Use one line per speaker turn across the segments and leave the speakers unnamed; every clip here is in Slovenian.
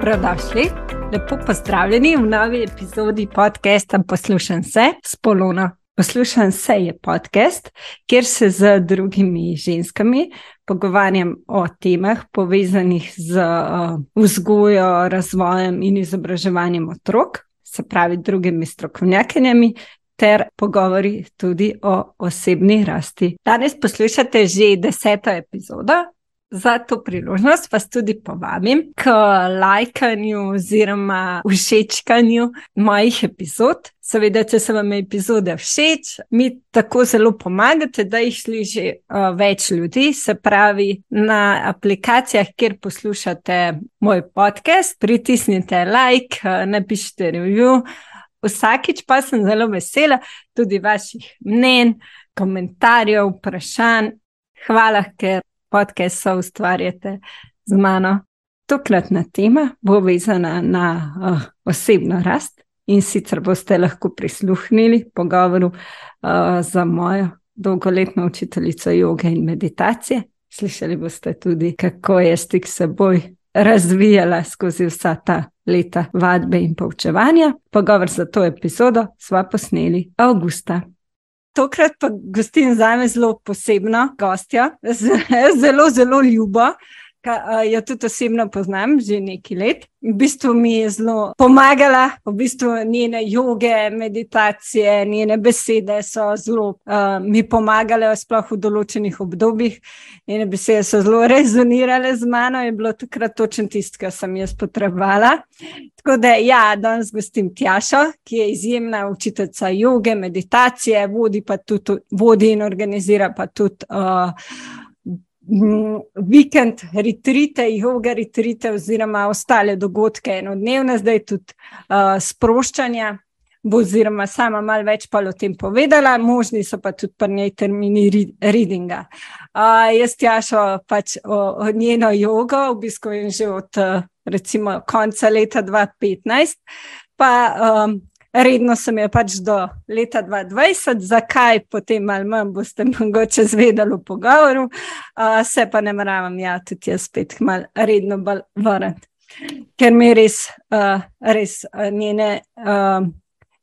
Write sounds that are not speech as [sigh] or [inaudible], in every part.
Dobrodošli, lepo pozdravljeni v novi epizodi podcasta Poslušam se s Polono. Poslušam se je podcast, kjer se z drugimi ženskami pogovarjam o temah povezanih z uh, vzgojo, razvojem in izobraževanjem otrok, se pravi drugimi strokovnjakinjami. Ter pogovori tudi o osebni rasti. Danes poslušate že deseto epizodo Za to priložnost vas tudi povabim k lajkanju oziroma všečkanju mojih epizod. Seveda, če se vam epizode všeč, mi tako zelo pomagate, da jih sliši uh, več ljudi. Se pravi, na aplikacijah, kjer poslušate moj podcast, pritisnite like, uh, napišite review. Vsakič pa sem zelo vesela tudi vaših mnen, komentarjev, vprašanj. Hvala, ker podcast so ustvarjate z mano. Tokratna tema bo vezana na uh, osebno rast in sicer boste lahko prisluhnili pogovoru uh, za mojo dolgoletno učiteljico joge in meditacije. Slišali boste tudi, kako je stik s seboj razvijala skozi vsa ta leta vadbe in poučevanja. Pogovor za to epizodo sva posneli avgusta tokrat pa gostim za me zelo posebno gostjo, [laughs] zelo, zelo ljubo. Jo tudi osebno poznam že nekaj let. V bistvu mi je zelo pomagala, v bistvu njene joge, meditacije, njene besede so zelo uh, mi pomagale, sploh v določenih obdobjih. Njene besede so zelo rezonirale z mano, je bilo takrat točno tisto, kar sem jaz potrebovala. Tako da, ja, danes gostim Tjašo, ki je izjemna učiteljica joge, meditacije, vodi pa tudi, vodi in organizira pa tudi. Uh, vikend, retrite, yoga retrite, oziroma ostale dogodke, enodnevne, zdaj tudi uh, sproščanja. Oziroma sama malo več pa o tem povedala, možni so pa tudi pri njej termini readinga. Uh, jaz tjašo pač o, o njeno jogo, obiskujem že od recimo konca leta 2015, pa um, redno sem jo pač do leta 2020, zakaj potem malo manj boste [laughs] mogoče zvedali v pogovoru, uh, se pa ne moram ja tudi jaz spet malo redno vrniti. Ker mi res, uh, res uh, njene, uh,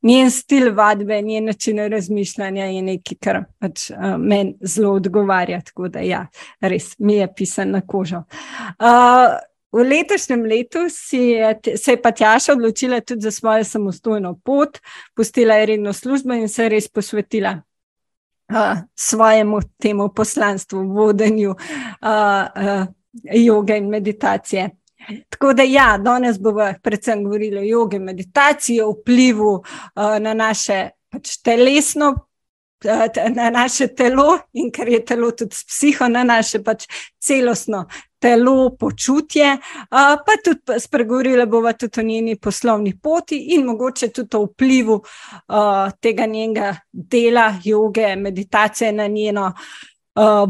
njen stil vadbe, njen način razmišljanja je nekaj, kar pač, uh, meni zelo odgovarja. Tako da, ja, res mi je pisan na kožo. Uh, V letošnjem letu je, se je pa Tjaša odločila tudi za svojo samostojno pot, pustila je redno službo in se res posvetila uh, svojemu temu poslanstvu, vodenju uh, uh, joge in meditacije. Tako da, ja, danes bomo predvsem govorili o jogi meditaciji, o vplivu uh, na naše pač, telesno. Na naše telo, in ker je telo tudi psiho, na naše pač celostno telo, počutje, pa tudi spregovorila bova tudi o njeni poslovni poti in mogoče tudi o vplivu tega njenega dela, joge, meditacije na njeno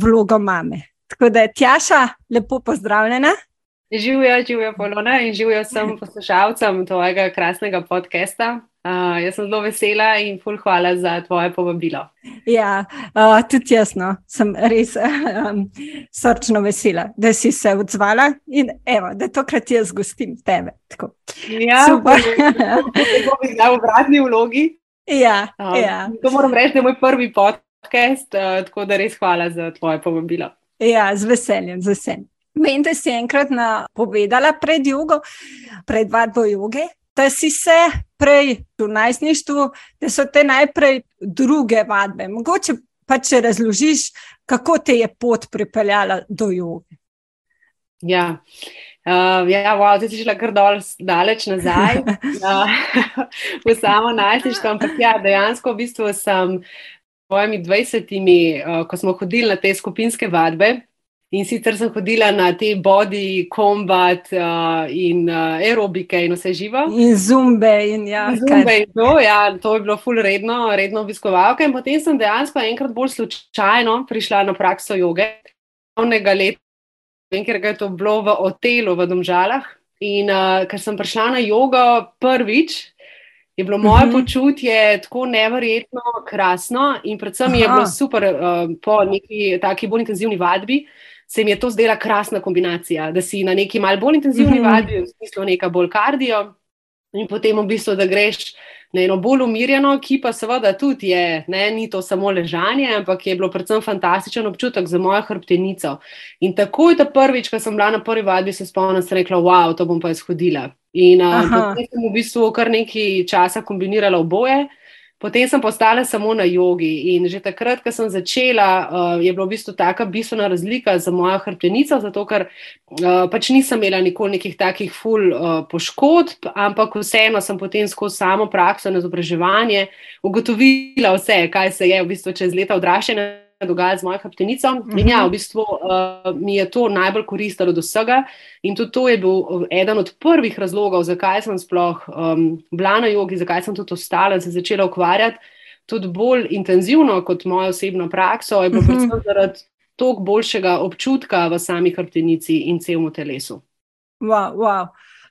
vlogo mame. Tako da je Tjaša, lepo pozdravljena.
Živijo, živijo Polona in živijo vsem poslušalcem tvojega krasnega podcasta. Uh, jaz sem zelo vesela in ful hvala za tvoje povabilo.
Ja, uh, tudi jaz no, sem res [laughs] um, srčno vesela, da si se odzvala in evo, da tokrat jaz gostim tebe. Tako.
Ja, super. Tako bi bila v vratni vlogi.
Ja, um, ja.
To moram reči, da je moj prvi podcast, uh, tako da res hvala za tvoje povabilo.
Ja, z veseljem, z veseljem. Vem, da si enkrat napovedala pred jugo, pred vadbo joge, da si se prej v najstništvu, da so te najprej druge vadbe. Mogoče pa če razložiš, kako te je pot pripeljala do joge.
Ja. Uh, ja, wow, zdaj si šla kar dol, daleč nazaj, [laughs] uh, [laughs] v samo najstništvo. Ampak ja, dejansko v bistvu sem s svojimi 20-imi, uh, ko smo hodili na te skupinske vadbe, In sicer sem hodila na te body combat uh, in uh, aerobike in vse živo.
In zumbe. In ja,
zumbe in to, ja, to je bilo full redno, redno obiskovalka. In potem sem dejansko enkrat bolj slučajno prišla na prakso joge. Pravnega leta, ker je to bilo v hotelu v Domžalah. In uh, ker sem prišla na jogo prvič, je bilo moje mhm. -huh. počutje tako neverjetno krasno in predvsem Aha. je bilo super uh, po neki taki bolj intenzivni vadbi se mi je to zdela krasna kombinacija, da si na neki malce bolj intenzivni mm -hmm. vadbi, v smislu neka bolj kardio, in potem v bistvu, da greš na eno bolj umirjeno, ki pa seveda tudi je, ne, ni to samo ležanje, ampak je bilo predvsem fantastičen občutek za mojo hrbtenico. In takoj, ta prvič, ko sem bila na prvi vadbi, se spomnim, sem rekla: Wow, to bom pa izhodila. In uh, potem sem v bistvu kar nekaj časa kombinirala oboje. Potem sem postala samo na jogi in že takrat, ko sem začela, uh, je bila v bistvu taka bistvena razlika za mojo hrbtenico, zato ker uh, pač nisem imela nikoli nekih takih ful uh, poškodb, ampak vseeno sem potem skozi samo prakso in izobraževanje ugotovila vse, kaj se je v bistvu čez leta odraščanja dogaja z mojo hrbtenico. Uh -huh. In ja, v bistvu uh, mi je to najbolj koristilo do vsega. In tudi to je bil eden od prvih razlogov, zakaj sem sploh um, bila na jogi, zakaj sem tudi ostala in se začela ukvarjati tudi bolj intenzivno kot mojo osebno prakso, je bilo uh -huh. predvsem zaradi toliko boljšega občutka v sami hrbtenici in celemu telesu.
Wow, wow.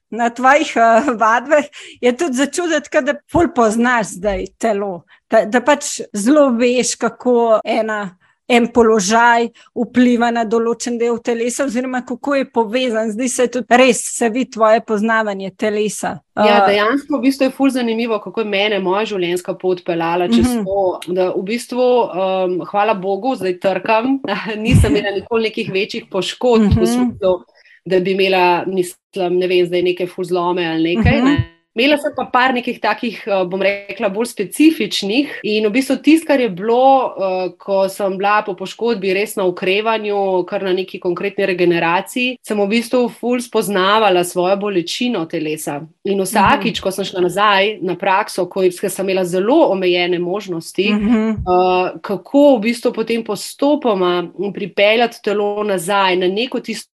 Na tvojih uh, vadbah je tudi začutiti, da pol poznaš zdaj telo, da, da pač zelo veš, kako ena en položaj vpliva na določen del telesa, oziroma kako je povezan. Zdi se tudi res, se vidi tvoje poznavanje telesa.
Ja, dejansko v bistvu je fulj zanimivo, kako je mene moja življenjska pot pelala čez mhm. -huh. to. V bistvu, um, hvala Bogu, zdaj trkam, [laughs] nisem imela nikoli nekih večjih poškodb uh -huh. v mhm. smislu, da bi imela, mislim, ne vem, zdaj neke fuzlome ali nekaj. Uh -huh. ne. Imela sem pa par nekih takih, eh, bom rekla, bolj specifičnih. In v bistvu tisto, kar je bilo, eh, ko sem bila po poškodbi res na ukrevanju, kar na neki konkretni regeneraciji, sem v bistvu ful spoznavala svojo bolečino telesa. In vsakič, ko sem šla nazaj na prakso, ko sem imela zelo omejene možnosti, uh -huh. uh, kako v bistvu potem postopoma pripeljati telo nazaj na neko tisto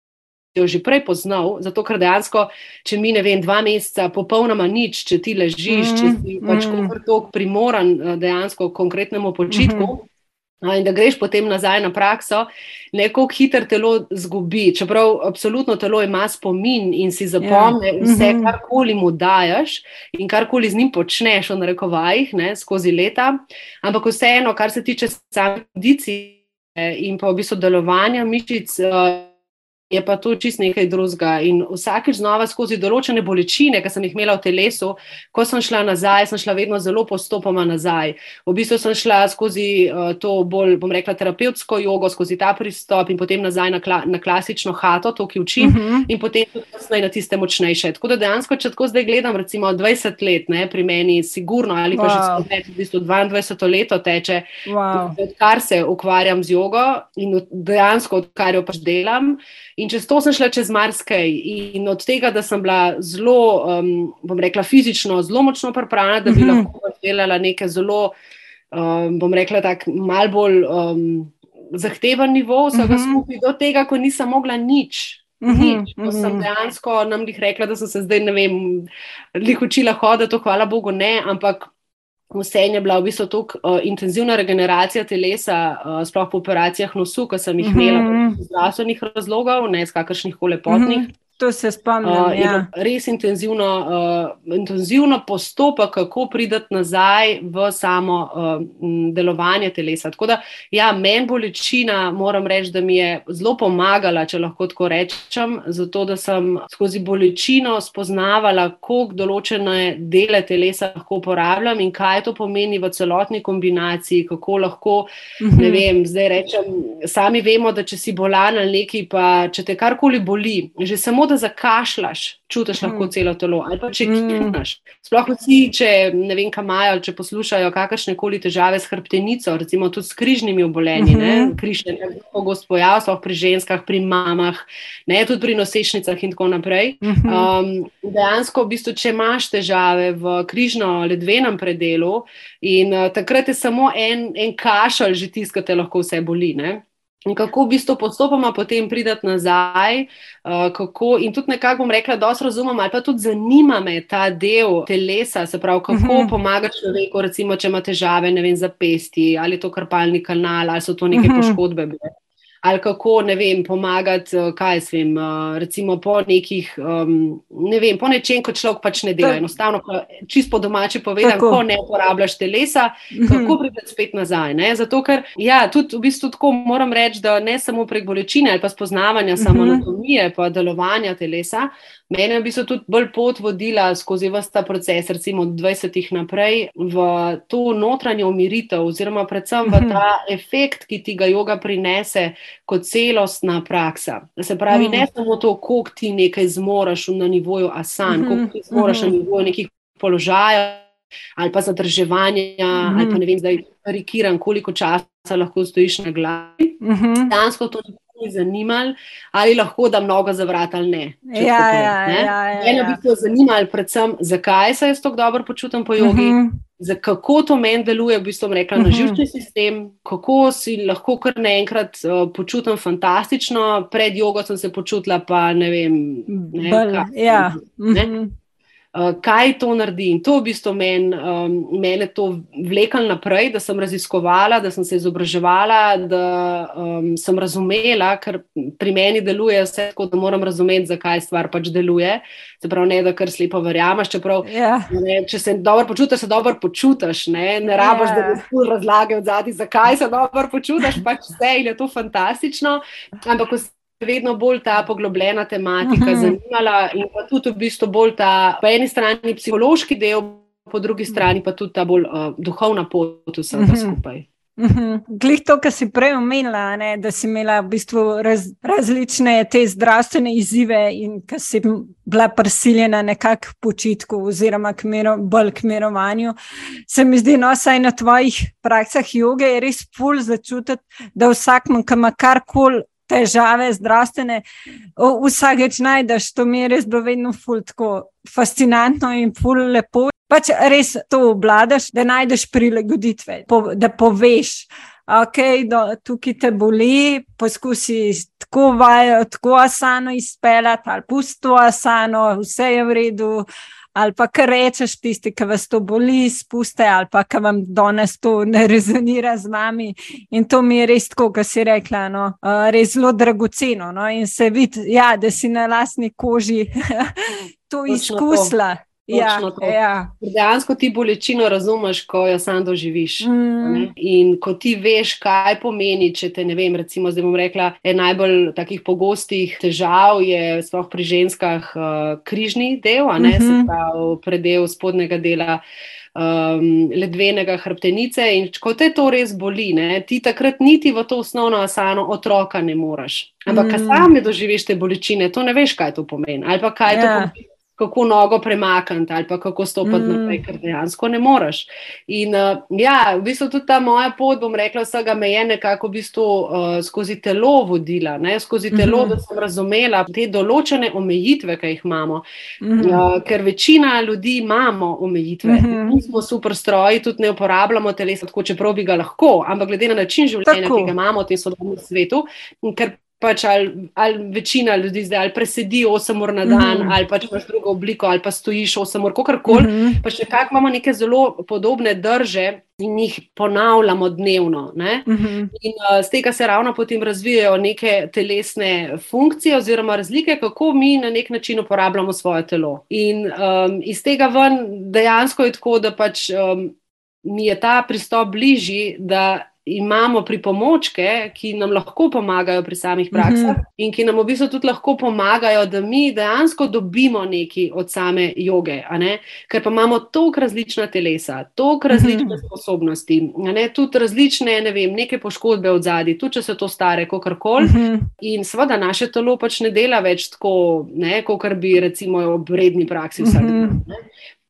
jo že prej poznal, zato ker dejansko, če mi ne vem, dva meseca, popolnoma nič, če ti ležiš, mm, če si pač mm. kot primoran eh, dejansko konkretnemu počitku. Mm -hmm. In da greš potem nazaj na prakso, neko hitro telo zgubi. Čeprav absolutno telo ima spomin in si zapomne yeah. Ja. vse, mhm. karkoli mu dajes in karkoli z njim počneš, v narekovajih, ne, skozi leta. Ampak vseeno, kar se tiče samih kondicij in pa v bistvu delovanja mišic. Uh, je pa to čist nekaj drugega. In vsakeč znova skozi določene bolečine, ki sem jih imela v telesu, ko sem šla nazaj, sem šla vedno zelo postopoma nazaj. V bistvu sem šla skozi uh, to bolj, bom rekla, terapevtsko jogo, skozi ta pristop in potem nazaj na, kla na klasično hato, to, ki učim, uh mhm. -huh. in potem tudi na tiste močnejše. Tako da dejansko, če tako zdaj gledam, recimo 20 let, ne, pri meni, sigurno ali pa wow. že skupaj, v bistvu 22 leto teče, wow. odkar se ukvarjam z jogo in dejansko odkar jo pač delam. In čez to sem šla čez marsikaj. In od tega, da sem bila zelo, um, bom rekla, fizično zelo močno pripravljena, da bi mm -hmm. lahko delala nekaj zelo, um, bom rekla, tako mal bolj um, zahteven nivo vsega mm -hmm. skupaj, do tega, ko nisem mogla nič. Mhm, nič. Ko sem mhm. dejansko nam jih rekla, da sem se zdaj, ne vem, jih učila hoditi, to hvala Bogu, ne, ampak vse je bila v bistvu tako uh, intenzivna regeneracija telesa, uh, sploh po operacijah nosu, ki sem jih imela mm -hmm. iz zdravstvenih razlogov, ne iz kakršnih koli lepotnih. Mm -hmm.
To se spomnim. Uh, ja.
Res intenzivno, uh, intenzivno postopek, kako prideti nazaj v samo uh, delovanje telesa. Tako da, ja, meni bolečina, moram reči, da mi je zelo pomagala, če lahko tako rečem, zato da sem skozi bolečino spoznavala, koliko določene dele telesa lahko uporabljam in kaj to pomeni v celotni kombinaciji, kako lahko, uh -huh. ne mhm. vem, zdaj rečem. Sami vemo, da če si bolan ali nekaj, pa če te karkoli boli, že samo da zakašljaš, čutiš lahko mm. celo telo. Ali pa če kinaš. Mm. Sploh vsi, če ne vem, kam imajo, če poslušajo kakršne koli težave s hrbtenico, recimo tudi s križnimi obolenji, mm -hmm. križne, pogosto pojav, sploh pri ženskah, pri mamah, ne tudi pri nosečnicah in tako naprej. Mm -hmm. um, dejansko, v bistvu, če imaš težave v križno-ledvenem predelu in uh, takrat je samo en, en kašelj že tiskate, lahko vse boli. Ne? In kako v bistvu postopoma potem prideti nazaj, uh, kako, in tudi nekako bom rekla, da razumem, ali pa tudi zanima me ta del telesa, se pravi, kako uh mhm. -huh. pomaga človeku, recimo, če ima težave, ne vem, za pesti, ali je to krpalni kanal, ali so to neke uh mhm. -huh. poškodbe. Ali kako ne vem, pomagati, eh, kaj se vem, eh, recimo po nekih, um, ne vem, po nečem, ko človek pač ne dela. Enostavno, čisto domače povedano, ko ne uporabljaš telesa, kako mhm. pride spet nazaj. Ne? Zato, ker ja, tudi v bistvu tako moram reči, da ne samo prek bolečine ali pa spoznavanja mhm. samo anatomije, pa delovanja telesa. Mene bi se tudi bolj pot vodila skozi vse ta proces, recimo od 20-ih naprej, v to notranjo umiritev, oziroma predvsem v ta efekt, ki ti ga yoga prinese kot celostna praksa. Se pravi, ne samo to, koliko ti nekaj zmoraš na nivoju asan, koliko ti zmoraš na nivoju nekih položajev. Ali pa zadrževanja, mm -hmm. ali pa ne vem, zdaj karikiram, koliko časa lahko stojiš na glavi. Mm -hmm. Dansko to ni zanimalo, ali lahko da mnogo zavrat ali ne.
Ja, ja, ne? ja, ja,
Eno ja. bi se zanimalo, predvsem, zakaj se jaz tako dobro počutim po jogi. Mm -hmm. Kako to meni deluje, v bistvu, rekla, na mhm. živčni sistem, kako si lahko kar naenkrat uh, počutim fantastično, pred jogo sem se počutila, pa ne vem. Ne,
Bel, kaj, ja. ne? Mm -hmm.
Uh, kaj to naredi. In to v bistvu men, um, mene to vleklo naprej, da sem raziskovala, da sem se izobraževala, da um, sem razumela, ker pri meni deluje vse tako, da moram razumeti, zakaj stvar pač deluje. Se pravi, ne da kar slepo verjameš. Čeprav, yeah. Ja. ne, če se dobro počutiš, se dobro počutiš. Ne, ne rabiš, yeah. da ti razlagal zadnji, zakaj se dobro počutiš, pač vse je to fantastično. Ampak, vedno bolj ta poglobljena tematika uh mhm. -huh. zanimala in pa tudi v bistvu bolj ta po eni strani psihološki del, po drugi strani pa tudi ta bolj uh, duhovna pot vsega uh mhm. -huh. skupaj.
Glej to, kar si prej omenila, ne, da si imela v bistvu raz, različne te zdravstvene izzive in da si bila prisiljena nekako k počitku oziroma k mero, bolj k mirovanju. Se mi zdi, no, saj na tvojih praksah joge je res pol začutiti, da vsak, ki ima karkoli težave zdravstvene, vsakeč najdeš, to mi je res bilo vedno ful tako fascinantno in ful lepo. Pač res to obladaš, da najdeš prilagoditve, da poveš, ok, do, tukaj te boli, poskusi tako vajo, tako asano izpeljati ali pusto asano, vse je v redu ali pa kar rečeš tisti, ki vas to boli, spuste, ali pa ki vam danes to ne rezonira z vami. In to mi je res tako, kot si rekla, no, res zelo dragoceno. No, in se vidi, ja, da si na lastni koži [laughs] to izkusila. Ja, ja.
Dejansko ti bolečino razumeš, ko jo sam doživiš. Mm. In ko ti veš, kaj pomeni, če te ne vem, recimo, zdaj bom rekla, en najbolj takih pogostih težav je sploh pri ženskah uh, križni del, a ne mm -hmm. se pravi predel spodnega dela. Um, ledvenega hrbtenice, in ko te to res boli, ne, ti takrat niti v to osnovno asano otroka ne moreš. Ampak, mm. ko sam ne doživiš te bolečine, to ne veš, kaj to pomeni. Ali pa kaj yeah. to ja. pomeni kako nogo premakniti ali kako stopiti mm. naprej, ker dejansko ne moreš. In uh, ja, v bistvu tudi ta moja pot, bom rekla, vsega me je nekako v bistvu uh, skozi telo vodila, ne? skozi telo, mm -hmm. da sem razumela te določene omejitve, ki jih imamo. Mm -hmm. uh, ker večina ljudi imamo omejitve, mm -hmm. mi smo super stroji, tudi ne uporabljamo telesa tako, čeprav bi ga lahko, ampak glede na način življenja, tako. ki ga imamo v tem sodobnem svetu pač ali, ali večina ljudi zdaj ali presedi 8 ur na dan, mm -hmm. ali pač imaš drugo obliko, ali pa stojiš 8 ur, kakorkoli. Mm -hmm. Pa še kako imamo neke zelo podobne drže in jih ponavljamo dnevno. Mm -hmm. In uh, z tega se ravno potem razvijajo neke telesne funkcije oziroma razlike, kako mi na nek način uporabljamo svoje telo. In um, iz tega ven dejansko je tako, da pač. Um, Mi je ta pristop bližji, da imamo pripomočke, ki nam lahko pomagajo pri samih praksah mm -hmm. in ki nam v bistvu tudi lahko pomagajo, da mi dejansko dobimo nekaj od same joge. Ker pa imamo toliko različna telesa, toliko mhm. različne mm -hmm. sposobnosti, tudi različne, ne vem, neke poškodbe od zadaj, tudi če so to stare, kako koli. Mm -hmm. In seveda naše telo pač ne dela več tako, kot bi recimo v redni praksi vsak dan. Mm -hmm.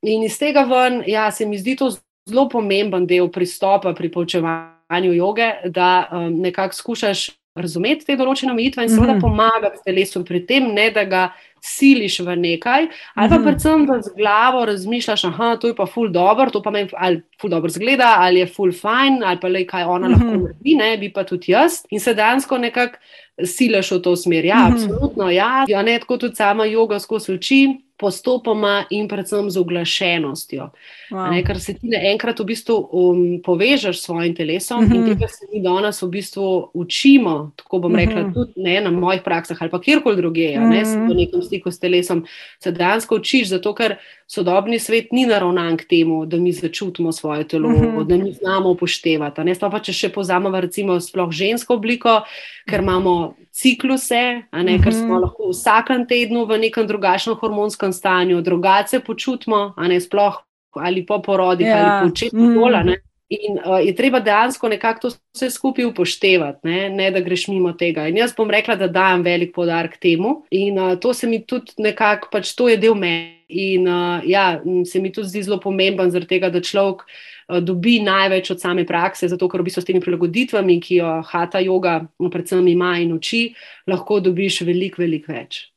In iz tega ven, ja, se mi zdi to zelo pomemben del pristopa pri poučevanju stanju joge, da um, nekako skušaš razumeti te določene omejitve in seveda mm -hmm. pomagati telesu pri tem, ne da ga siliš v nekaj, ali pa -hmm. predvsem da z glavo razmišljaš, da to je pa ful dobro, to pa meni ali ful dobro zgleda, ali je ful fajn, ali pa le kaj ona mm -hmm. lahko naredi, ne bi pa tudi jaz. In se dejansko nekako siliš v to smer. Ja, mm -hmm. absolutno, ja, ja ne tako tudi sama joga skozi oči postopoma in predvsem z oglašenostjo. Wow. Ker se ti enkrat v bistvu um, povežeš s svojim telesom mm -hmm. in mhm. tega se mi danes v bistvu učimo, tako bom rekla, mm -hmm. tudi ne, na mojih praksah ali pa kjerkoli druge, mm -hmm. ne v nekem stiku s telesom, se dejansko učiš, zato ker sodobni svet ni naravnan k temu, da mi začutimo svoje telo, mm -hmm. da mi znamo upoštevati. Ne, pa če še pozamemo, recimo, sploh žensko obliko, ker imamo cikluse, ne, ker smo mhm. lahko vsakem tednu v nekem drugačnem hormonskem stanju, drugače počutimo, a ne sploh ali po porodih ja. ali po četu mm. In uh, je treba dejansko nekako to vse skupaj upoštevati, ne? ne da greš mimo tega. In jaz bom rekla, da dajem velik podarek temu, in uh, to se mi tudi nekako, pač to je del mene. In uh, ja, se mi tudi zdi zelo pomemben, tega, da človek uh, dobi največ od same prakse, zato ker v bistvu s temi prilagoditvami, ki jo hata yoga, predvsem ima in uči, lahko dobiš veliko, veliko več.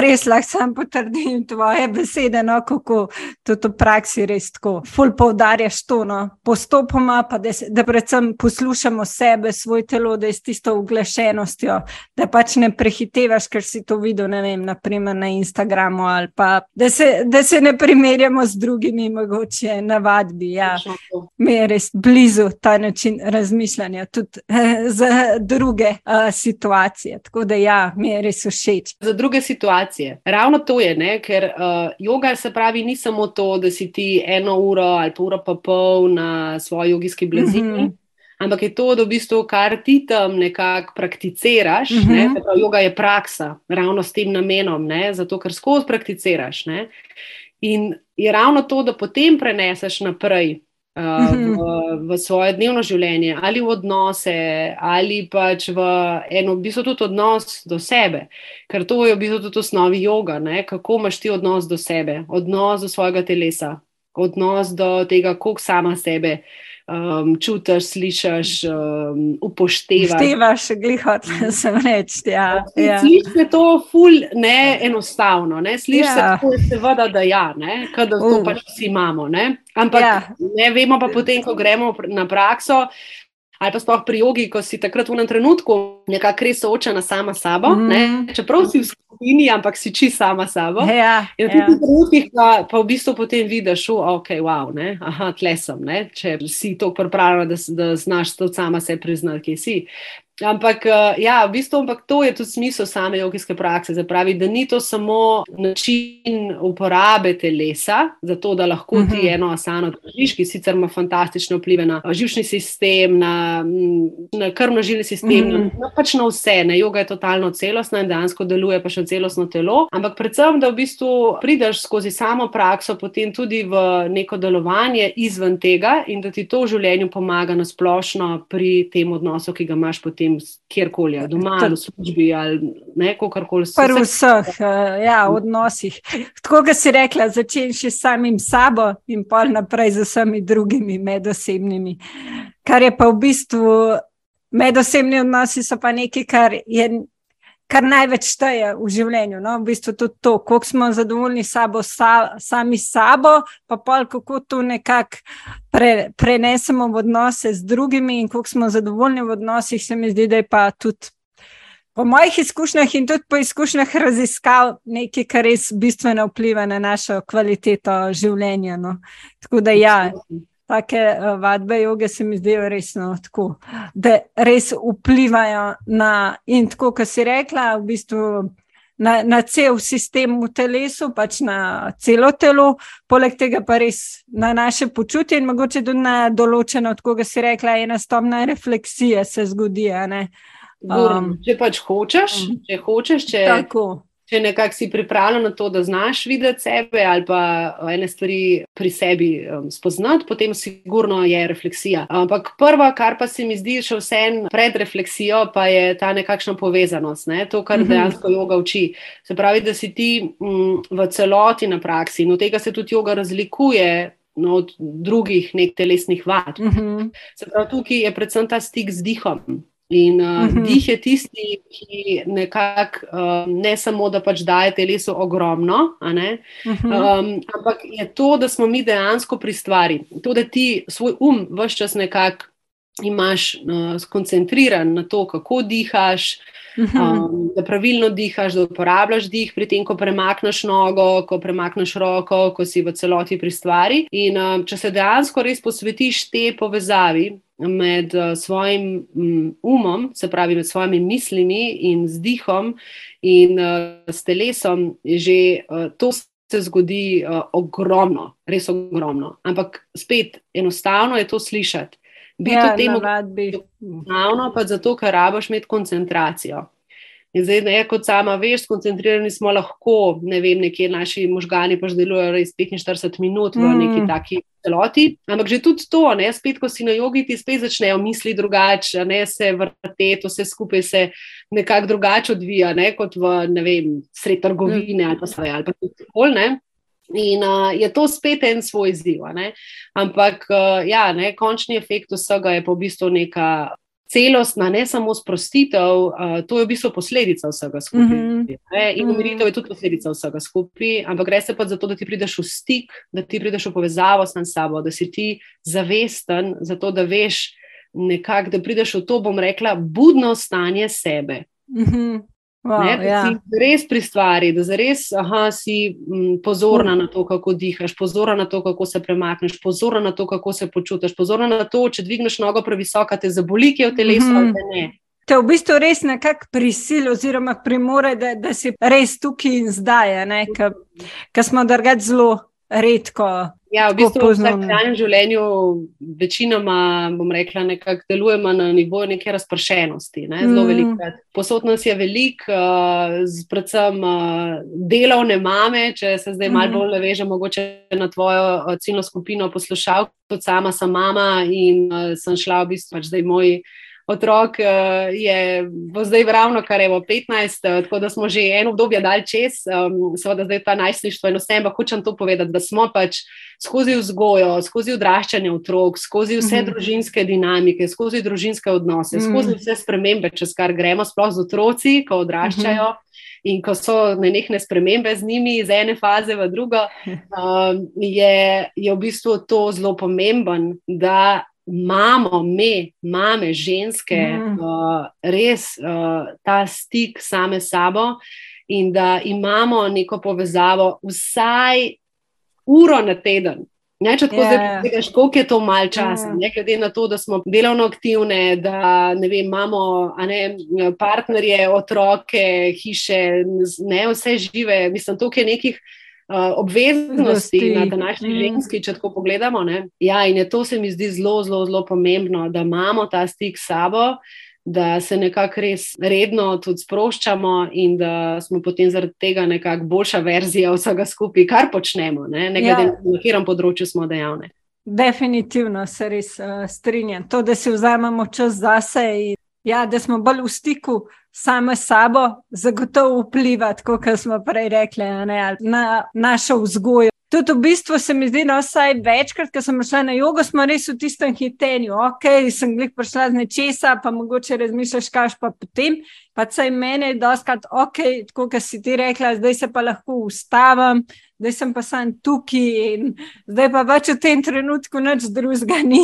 Res lahko sam potrdim tvoje besede, no, kako to v praksi res tako. Ful poudarjaš to, no, postopoma, pa da, se, da predvsem poslušamo sebe, svoj telo, da je s tisto uglašenostjo, da pač ne prehitevaš, ker si to videl, ne vem, naprimer na Instagramu ali pa da se, da se ne primerjamo z drugimi, mogoče na vadbi. Ja. Mi je res blizu ta način razmišljanja, tudi eh, za druge uh, situacije. Tako da ja, mi je res všeč.
Za druge situacije situacije. Ravno to je, ne? ker uh, yoga se pravi ni samo to, da si ti eno uro ali pa uro pa pol na svoji jogijski blazini. Mm -hmm. Ampak je to, da v bistvu kar ti tam nekako prakticiraš. Mm -hmm. ne? Pravi, yoga je praksa, ravno s tem namenom, ne? zato ker skozi prakticiraš. Ne? In je ravno to, da potem preneseš naprej. V, [laughs] v svoje dnevno življenje, ali v odnose, ali pač v eno, v bistvu tudi odnos do sebe. Ker to je v bistvu tudi osnovi joga, ne? kako imaš ti odnos do sebe, odnos do svojega telesa, odnos do tega, koliko sama sebe um, čutiš, slišiš, um, upoštevaš.
Upoštevaš, glihot, mm. [laughs] sem reči. Ja,
ja. Slišiš se to ful ne enostavno, ne? slišiš ja. se tako, seveda, da ja, da to uh. pač vsi imamo. Ne? Ampak ja. ne vemo pa potem, ko gremo na prakso. Ali pa sploh pri jogi, ko si takrat v enem trenutku nekako res soočena sama s sabo, mm. čeprav si v skupini, ampak si či sama s sabo.
Ja,
in v ja. trenutkih pa, pa v bistvu potem vidiš, da okay, wow, ne, aha, tle sem, ne, če si to pripravljena, da, da znaš to sama se priznati, kje si. Ampak, uh, ja, v bistvu, ampak to je tudi smisel same jogijske prakse. Zapravi, da ni to samo način uporabe telesa, zato da lahko ti mhm. eno asano držiš, ki sicer ima fantastične vplive na živčni sistem, na, na krvno-žilni sistem, mm -hmm. na, pač na vse. Ne? Yoga je totalno celostna in dejansko deluje pa še celostno telo. Ampak predvsem, da v bistvu prideš skozi samo prakso, potem tudi v neko delovanje izven tega in da ti to v življenju pomaga na splošno pri tem odnosu, ki ga imaš potem potem kjerkoli, doma v službi ali kakorkoli.
Prvo vseh eh, ja, odnosih. Tako da si rekla, začenši s samim sabo in pol naprej z vsemi drugimi medosebnimi. Kar je pa v bistvu, medosebni odnosi so pa nekaj, kar je kar največ šteje v življenju. No? V bistvu tudi to, koliko smo zadovoljni sabo, sa, sami s sabo, pa pol, kako to nekako pre, prenesemo v odnose z drugimi in koliko smo zadovoljni v odnosih, se mi zdi, da je pa tudi. Po mojih izkušnjah in tudi po izkušnjah raziskav, nekaj, kar res bistveno vpliva na našo kvaliteto življenja. No. Tako da, ja, take uh, vadbe joge se mi zdijo resno tako, da res vplivajo na, in tako, kot si rekla, v bistvu. Na, na cel sistem v telesu, pač na celo telo, poleg tega pa res na naše počutje, in mogoče tudi na določeno, kot si rekla, ena stopna refleksija se zgodi.
Um, če pač hočeš, um, če hočeš, če. Tako. Če nekako si pripravljen na to, da znaš videti sebe ali pa ene stvari pri sebi um, spoznati, potem sigurno je refleksija. Ampak prva, kar pa se mi zdi še vsem pred refleksijo, pa je ta nekakšna povezanost, ne? to, kar mhm. dejansko joga uči. Se pravi, da si ti um, v celoti na praksi in od tega se tudi joga razlikuje. No, od drugih nek telesnih vad. Uh mhm. -huh. Se pravi, tukaj je predvsem ta stik z dihom. In uh, uh -huh. dih je tisti, ki nekako uh, ne samo, da pač daje telesu ogromno, uh -huh. um, ampak je to, da smo mi dejansko pri stvari. To, da ti svoj um vse čas nekako imaš uh, skoncentriran na to, kako dihaš,
Mhm.
um, da pravilno dihaš, da uporabljaš dih pri tem, ko premakneš nogo, ko premakneš roko, ko si v celoti pri stvari. In um, če se dejansko res posvetiš te povezavi. Med uh, svojim um, umom, se pravi, med svojimi mislimi in z dihom, in uh, s telesom, že uh, to se zgodi uh, ogromno, res ogromno. Ampak spet, enostavno je to slišati. Biti
Ja,
v tem enostavno, pa zato, ker rabaš imeti koncentracijo. In zdaj, ne, kot sama veš, skoncentrirani smo lahko, ne vem, nekje naši možgani pa že delujejo res 45 minut v
Mm.
neki taki celoti. Ampak že tudi to, ne, spet, ko si na jogi, ti spet začnejo misli drugače, ne se vrteti, vse skupaj se nekako drugače odvija, ne, kot v, ne vem, sred trgovine ali pa svoje ali pa tudi bolj, ne. In uh, je to spet en svoj izziv. Ampak uh, ja, ne, končni efekt vsega je pa v bistvu neka celostna, ne samo sprostitev, uh, to je v bistvu posledica vsega skupaj.
Mhm.
Ne, in
Mhm.
umiritev je tudi posledica vsega skupaj, ampak gre se pa za to, da ti prideš v stik, da ti prideš v povezavo s sabo, da si ti zavesten, zato da veš nekako, da prideš v to, bom rekla, budno stanje sebe.
Mhm. Wow,
Ne, da
ja.
si res pri stvari, da zares, aha, si m, pozorna na to, kako dihaš, pozorna na to, kako se premakneš, pozorna na to, kako se počutiš, pozorna na to, če dvigneš nogo previsoko, te zaboli, ki je v telesu
Mhm.
ali te ne.
Te v bistvu res nekako prisili, oziroma primore, da, da si res tukaj in zdaj, ker smo drugače zelo redko.
Ja, v bistvu v vsakdanjem življenju večinoma, bom rekla, nekako delujemo na nivoju neke razpršenosti. Ne? Zelo
Mm.
velikrat. Posod nas je veliko, uh, z- predvsem uh, delovne mame, če se zdaj malo
Mhm.
bolj navežem mogoče na tvojo uh, ciljno skupino poslušalk. Tudi sama sem mama in uh, sem šla v bistvu pač zdaj moj. Otrok uh, je bo zdaj ravno kar je 15, uh, tako da smo že eno obdobje dal čez, um, seveda zdaj ta najstništvo in vse, ampak hočem to povedati, da smo pač skozi vzgojo, skozi odraščanje otrok, skozi vse
Mhm.
družinske dinamike, skozi družinske odnose,
Mhm.
skozi vse spremembe, čez kar gremo, sploh z otroci, ko odraščajo. In ko so nenehne spremembe z njimi, iz ene faze v drugo, um, [laughs] je, je v bistvu to zelo pomemben, da imamo, me, mame, ženske,
Mhm.
uh, res uh, ta stik same s sabo in da imamo neko povezavo vsaj uro na teden. Ne, če tako
Ja.
zdaj pogledaš, koliko je to malo časa,
Ja.
ne, glede na to, da smo delovno aktivne, da vem, imamo ne, partnerje, otroke, hiše, ne, vse žive. Mislim, tukaj je nekih uh, obveznosti
Obveznosti.
na današnji
Mm.
ženski, če tako pogledamo. Ne. Ja, in je to se mi zdi zelo, zelo, zelo pomembno, da imamo ta stik s sabo. Da se nekako res redno tudi sproščamo, in da smo potem zaradi tega nekako boljša verzija vsega skupaj, kar počnemo, ne, ne glede
Ja.
na to, na katerem področju smo dejavni.
Definitivno se res uh, strinjam. To, da si vzamemo čas zase in ja, da smo bolj v stiku same s sabo, zagotovo vpliva, kot smo prej rekli, ne, na našo vzgojo. Tudi v bistvu se mi zdi, da vsaj večkrat, ko sem šla na jogo, smo res v tistem hitenju. Ok, sem glih prišla z nečesa, pa mogoče razmišljaš, kaš pa potem. Pa saj meni je doskrat, ok, tako kot si ti rekla, zdaj se pa lahko ustavim, zdaj sem pa sam tukaj in zdaj pa več v tem trenutku nič drugega ni,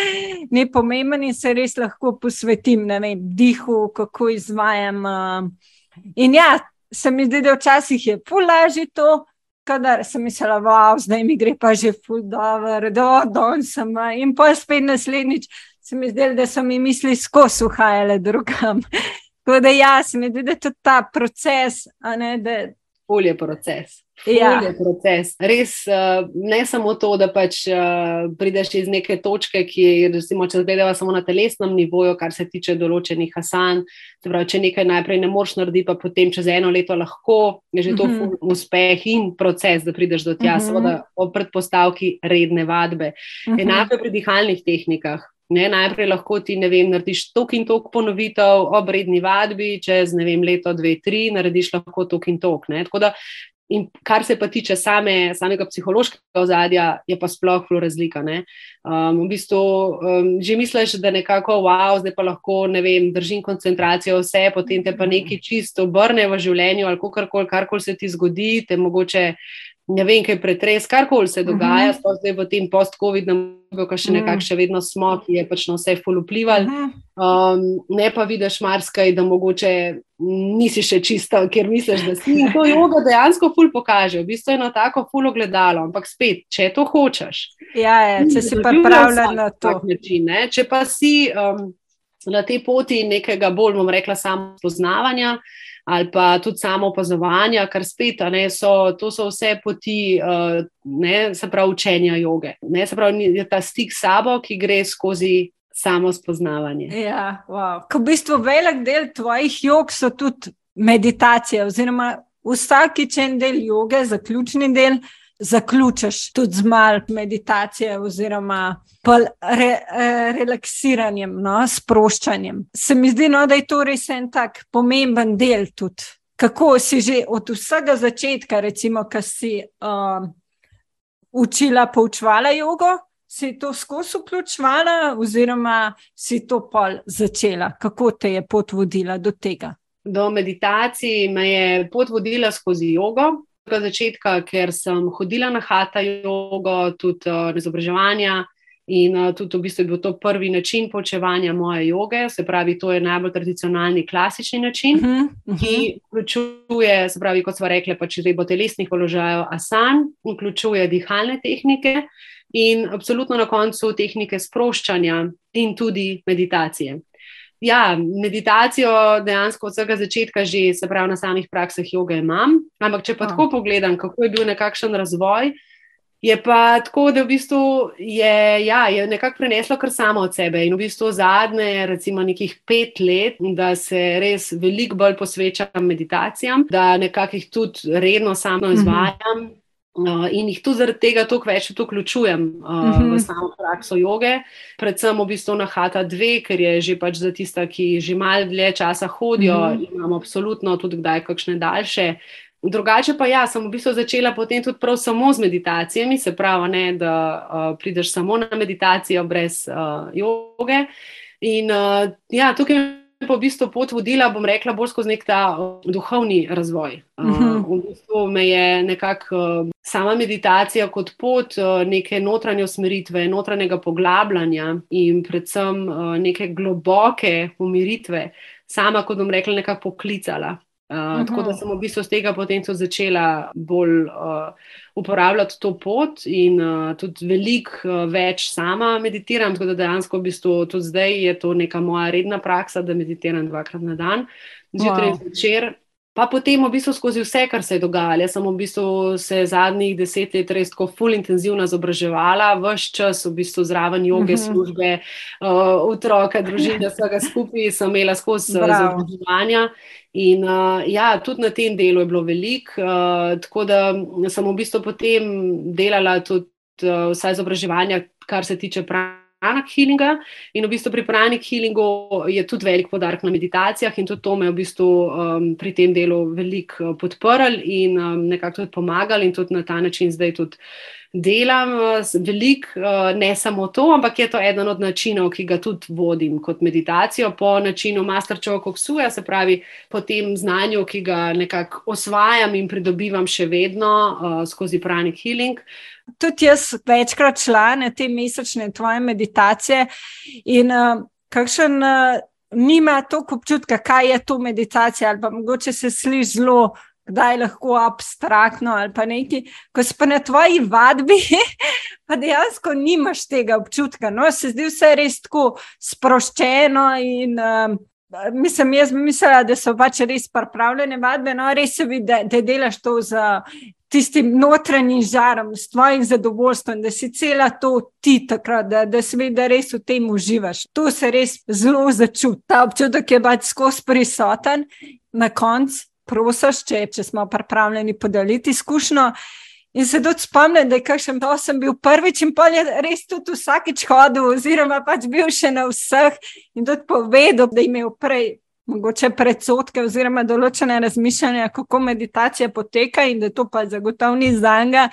[laughs] ni pomemben in se res lahko posvetim, ne vem, dihu, kako izvajam. Uh, in ja, se mi zdi, da včasih je pol lažje to. Kadar sem mislila, wow, zdaj mi gre pa že ful dobro, da don sem. In pa spet naslednjič se mi zdelo, da so mi misli skozi uhajale drugam. Tako da ja, se mi zdi, da je tudi ta proces, ne, da
Ful je proces.
Ja.
je proces. Res uh, ne samo to, da pač uh, prideš iz neke točke, ki je, recimo, če gledamo samo na telesnem nivoju, kar se tiče določenih hasan. Se pravi, če nekaj najprej ne moreš narediti, pa potem čez eno leto lahko, je že to
Mhm.
ful uspeh in proces, da prideš do tja,
Mhm.
seveda ob predpostavki redne vadbe.
Mhm.
Enako je pri dihalnih tehnikah. Ne, najprej lahko ti vem, narediš tok in tok ponovitev ob redni vadbi, čez vem, leto, dve, tri, narediš lahko tok in tok. Ne. Tako da, in kar se pa tiče same, samega psihološkega ozadja, je pa sploh zelo razlika. Ne. Um, v bistvu um, že misliš, da nekako, wow, zdaj pa lahko vem, držim koncentracijo, vse, potem te pa nekaj čisto obrne v življenju ali karkoli, karkoli se ti zgodi, te mogoče ne vem, kaj pretres, karkoli se dogaja, uh -huh. zdaj v tem post-COVID-nem obdobju, ki še nekako mhm. še vedno smo, ki je pač na vse ful vplival. Uh -huh. um, ne pa vidiš marsikaj, da mogoče nisi še čista, ker misliš, da si. In to jogo dejansko ful pokaže, v bistvu je eno tako ful ogledalo, ampak spet, če to hočeš.
Ja, ja če si pripravljen na to.
Način, če pa si um, na tej poti nekega bolj, bom rekla, samo poznavanja ali pa tudi samo opazovanja, kar spet, ne, so, to so vse poti, uh, ne, se pravi, učenja joge. Ne, se pravi, je ta stik s sabo, ki gre skozi samo spoznavanje.
Ja, wow. Ko v bistvu velik del tvojih jog so tudi meditacije, oziroma vsakič en del joge, zaključni del zaključiš tudi z malo meditacije oziroma re, eh, relaksiranjem, no, sproščanjem. Se mi zdi, no, da je to res en tak pomemben del tudi. Kako si že od vsega začetka, recimo, ki si uh, učila, poučvala jogo, si to skozi vključvala, oziroma si to pol začela, kako te je pot vodila do tega?
Do meditacije me je pot vodila skozi jogo, začetka, ker sem hodila na hata jogo, tudi uh, izobraževanja. In uh, tudi v bistvu je bil to prvi način poučevanja moje joge, se pravi, to je najbolj tradicionalni, klasični način, uh -huh, uh -huh. ki vključuje, se pravi, kot smo rekli, pač izvedbo telesnih položajev, asan, vključuje dihalne tehnike in absolutno na koncu tehnike sproščanja in tudi meditacije ja, meditacijo dejansko od vsega začetka, že se pravi na samih praksah joge, imam. Ampak če pa oh. tako pogledam, kako je bil nekakšen razvoj, je pa tako, da v bistvu je, ja, je nekako preneslo kar samo od sebe. In v bistvu zadnje, recimo, nekih pet let, da se res veliko bolj posvečam meditacijam, da nekako jih tudi redno samo mhm. izvajam. Mm -hmm. Uh, in jih tudi zaradi tega toliko več vključujem uh, uh -huh. v mhm. samo prakso joge, predvsem v bistvu na Hata 2, ker je že pač za tiste, ki že malo dlje časa hodijo, uh mhm. -huh. imamo absolutno tudi kdaj kakšne daljše. Drugače pa ja, sem v bistvu začela potem tudi prav samo z meditacijami, se pravi, ne, da uh, prideš samo na meditacijo brez uh, joge. In uh, ja, tukaj pa v bistvu pot vodila, bom rekla, bolj skozi nek ta uh, duhovni razvoj. Uh, v bistvu me je nekako uh, sama meditacija kot pot uh, neke notranje usmeritve, notranjega poglabljanja in predvsem uh, neke globoke umiritve, sama, kot bom rekla, nekako poklicala. Uh, tako da sem v bistvu z tega potem tudi začela bolj uh, uporabljati to pot in uh, tudi veliko uh, več sama meditiram. Tako da dejansko v bistvu tudi zdaj je to neka moja redna praksa, da meditiram dvakrat na dan, zjutraj in wow. Pa potem, v bistvu, skozi vse, kar se je dogajalo, jaz sem v bistvu se zadnjih deset let res tako full intenzivno izobraževala, vse čas v bistvu zraven joge, mhm. službe, uh, otroka, družine, vsega skupaj sem imela skozi uh, izobraževanja. In uh, ja, tudi na tem delu je bilo veliko, uh, tako da sem v bistvu potem delala tudi uh, vsa izobraževanja, kar se tiče prav pranik healinga. In v bistvu pri pranik healingu je tudi velik podarek na meditacijah, in tudi to me je v bistvu um, pri tem delu veliko uh, podprl in um, nekako tudi pomagal, in tudi na ta način zdaj tudi delam veliko, uh, ne samo to, ampak je to eden od načinov, ki ga tudi vodim kot meditacijo po načinu Master Chokoksuja, se pravi po tem znanju, ki ga nekako osvajam in pridobivam še vedno uh, skozi pranik healing.
Tudi jaz večkrat člane te mesečne tvoje meditacije in uh, kakšen. Uh, Nima toliko občutka, kaj je to meditacija, ali pa mogoče se sliši zelo kdaj lahko abstraktno ali pa nekaj. Ko si pa na tvoji vadbi, [laughs] pa dejansko nimaš tega občutka. No, se zdi vse res tako sproščeno in. Um, Mislim, jaz mislim, da so pač res pripravljene vadbe, no res se vidi, da, da delaš to z tistim notranjim žarom, s tvojim zadovoljstvom, da si cela to ti takrat, da, da se vidi, da res v tem uživaš. To se res zelo začuti. Ta občutek je pač skozi prisoten na koncu prosiš, če, če smo pripravljeni podeliti izkušnjo. In se tudi spomnim, da je kakšen to sem bil prvič in pol je res tudi vsakič hodil, oziroma pač bil še na vseh in tudi povedal, da je imel prej. Mogoče predsotke oziroma določene razmišljanja, kako meditacija poteka, in da to pa zagotovo ni za njega.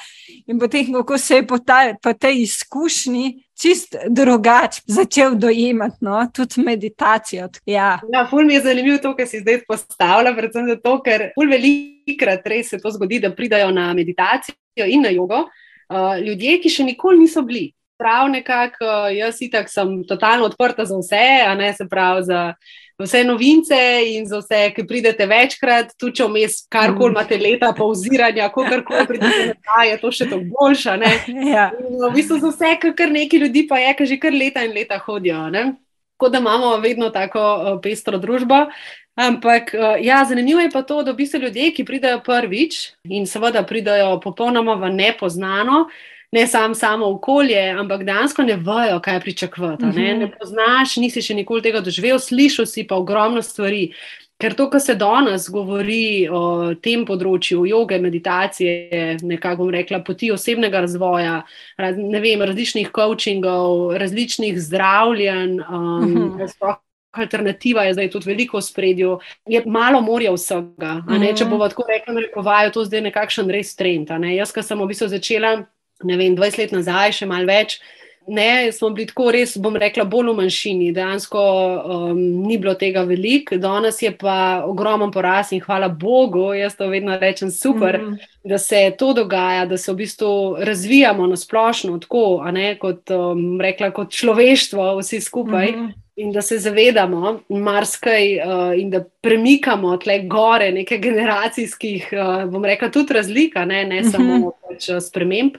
In potem, kako se je po, ta, po tej izkušnji, čist drugače začel dojemati, no? tudi meditacijo. Ja,
ja ful mi je zanimivo to, kar si zdaj postavlja, predvsem zato, ker ful velikrat res se to zgodi, da pridajo na meditacijo in na jogo uh, ljudje, ki še nikoli niso bili. Prav nekako, uh, jaz itak sem totalno odprta za vse, a ne se pravi za vse novince in za vse, ki pridete večkrat, tudi če vmes karkoli mm. imate leta pauziranja, kakorkoli pridete nazaj, je to še tako boljša. [laughs] Ja. V bistvu za vse, kar nekaj ljudi pa je, ki že kar leta in leta hodijo. Tako da imamo vedno tako uh, pestro družbo. Ampak, uh, ja, zanimivo je pa to, da v bistvu ljudje, ki pridejo prvič in seveda pridejo popolnoma v nepoznano, uh, ne sam samo okolje, ampak dejansko ne vejo, kaj pričakovati. Ne? Mhm. ne poznaš, nisi še nikoli tega doživel, slišal si pa ogromno stvari. Ker to, kar se danes govori o tem področju, joge, meditacije, nekako bom rekla, poti osebnega razvoja, raz, vem, različnih coachingov, različnih zdravljenj, um, uh mhm. -huh. alternativa je zdaj tudi veliko v spredju, je malo morja vsega. Uh -huh. Če mhm. bomo tako rekli, rekovajo, to zdaj nekakšen res trend. Ne? Jaz, ki sem v bistvu začela ne vem, 20 let nazaj, še malo več. Ne, smo bili tako res, bom rekla, bolj v manjšini. Dejansko um, ni bilo tega veliko, danes je pa ogromen poraz in hvala Bogu, jaz to vedno rečem super, mm -hmm. da se to dogaja, da se v bistvu razvijamo na splošno, tako ne, kot, um, rekla, kot človeštvo, vsi skupaj. Mm -hmm. In da se zavedamo marsikaj, uh, in da premikamo tle gore nekaj generacijskih, uh, bom rekla, tudi razlika, ne, ne samo uh -huh. pač, uh, sprememb.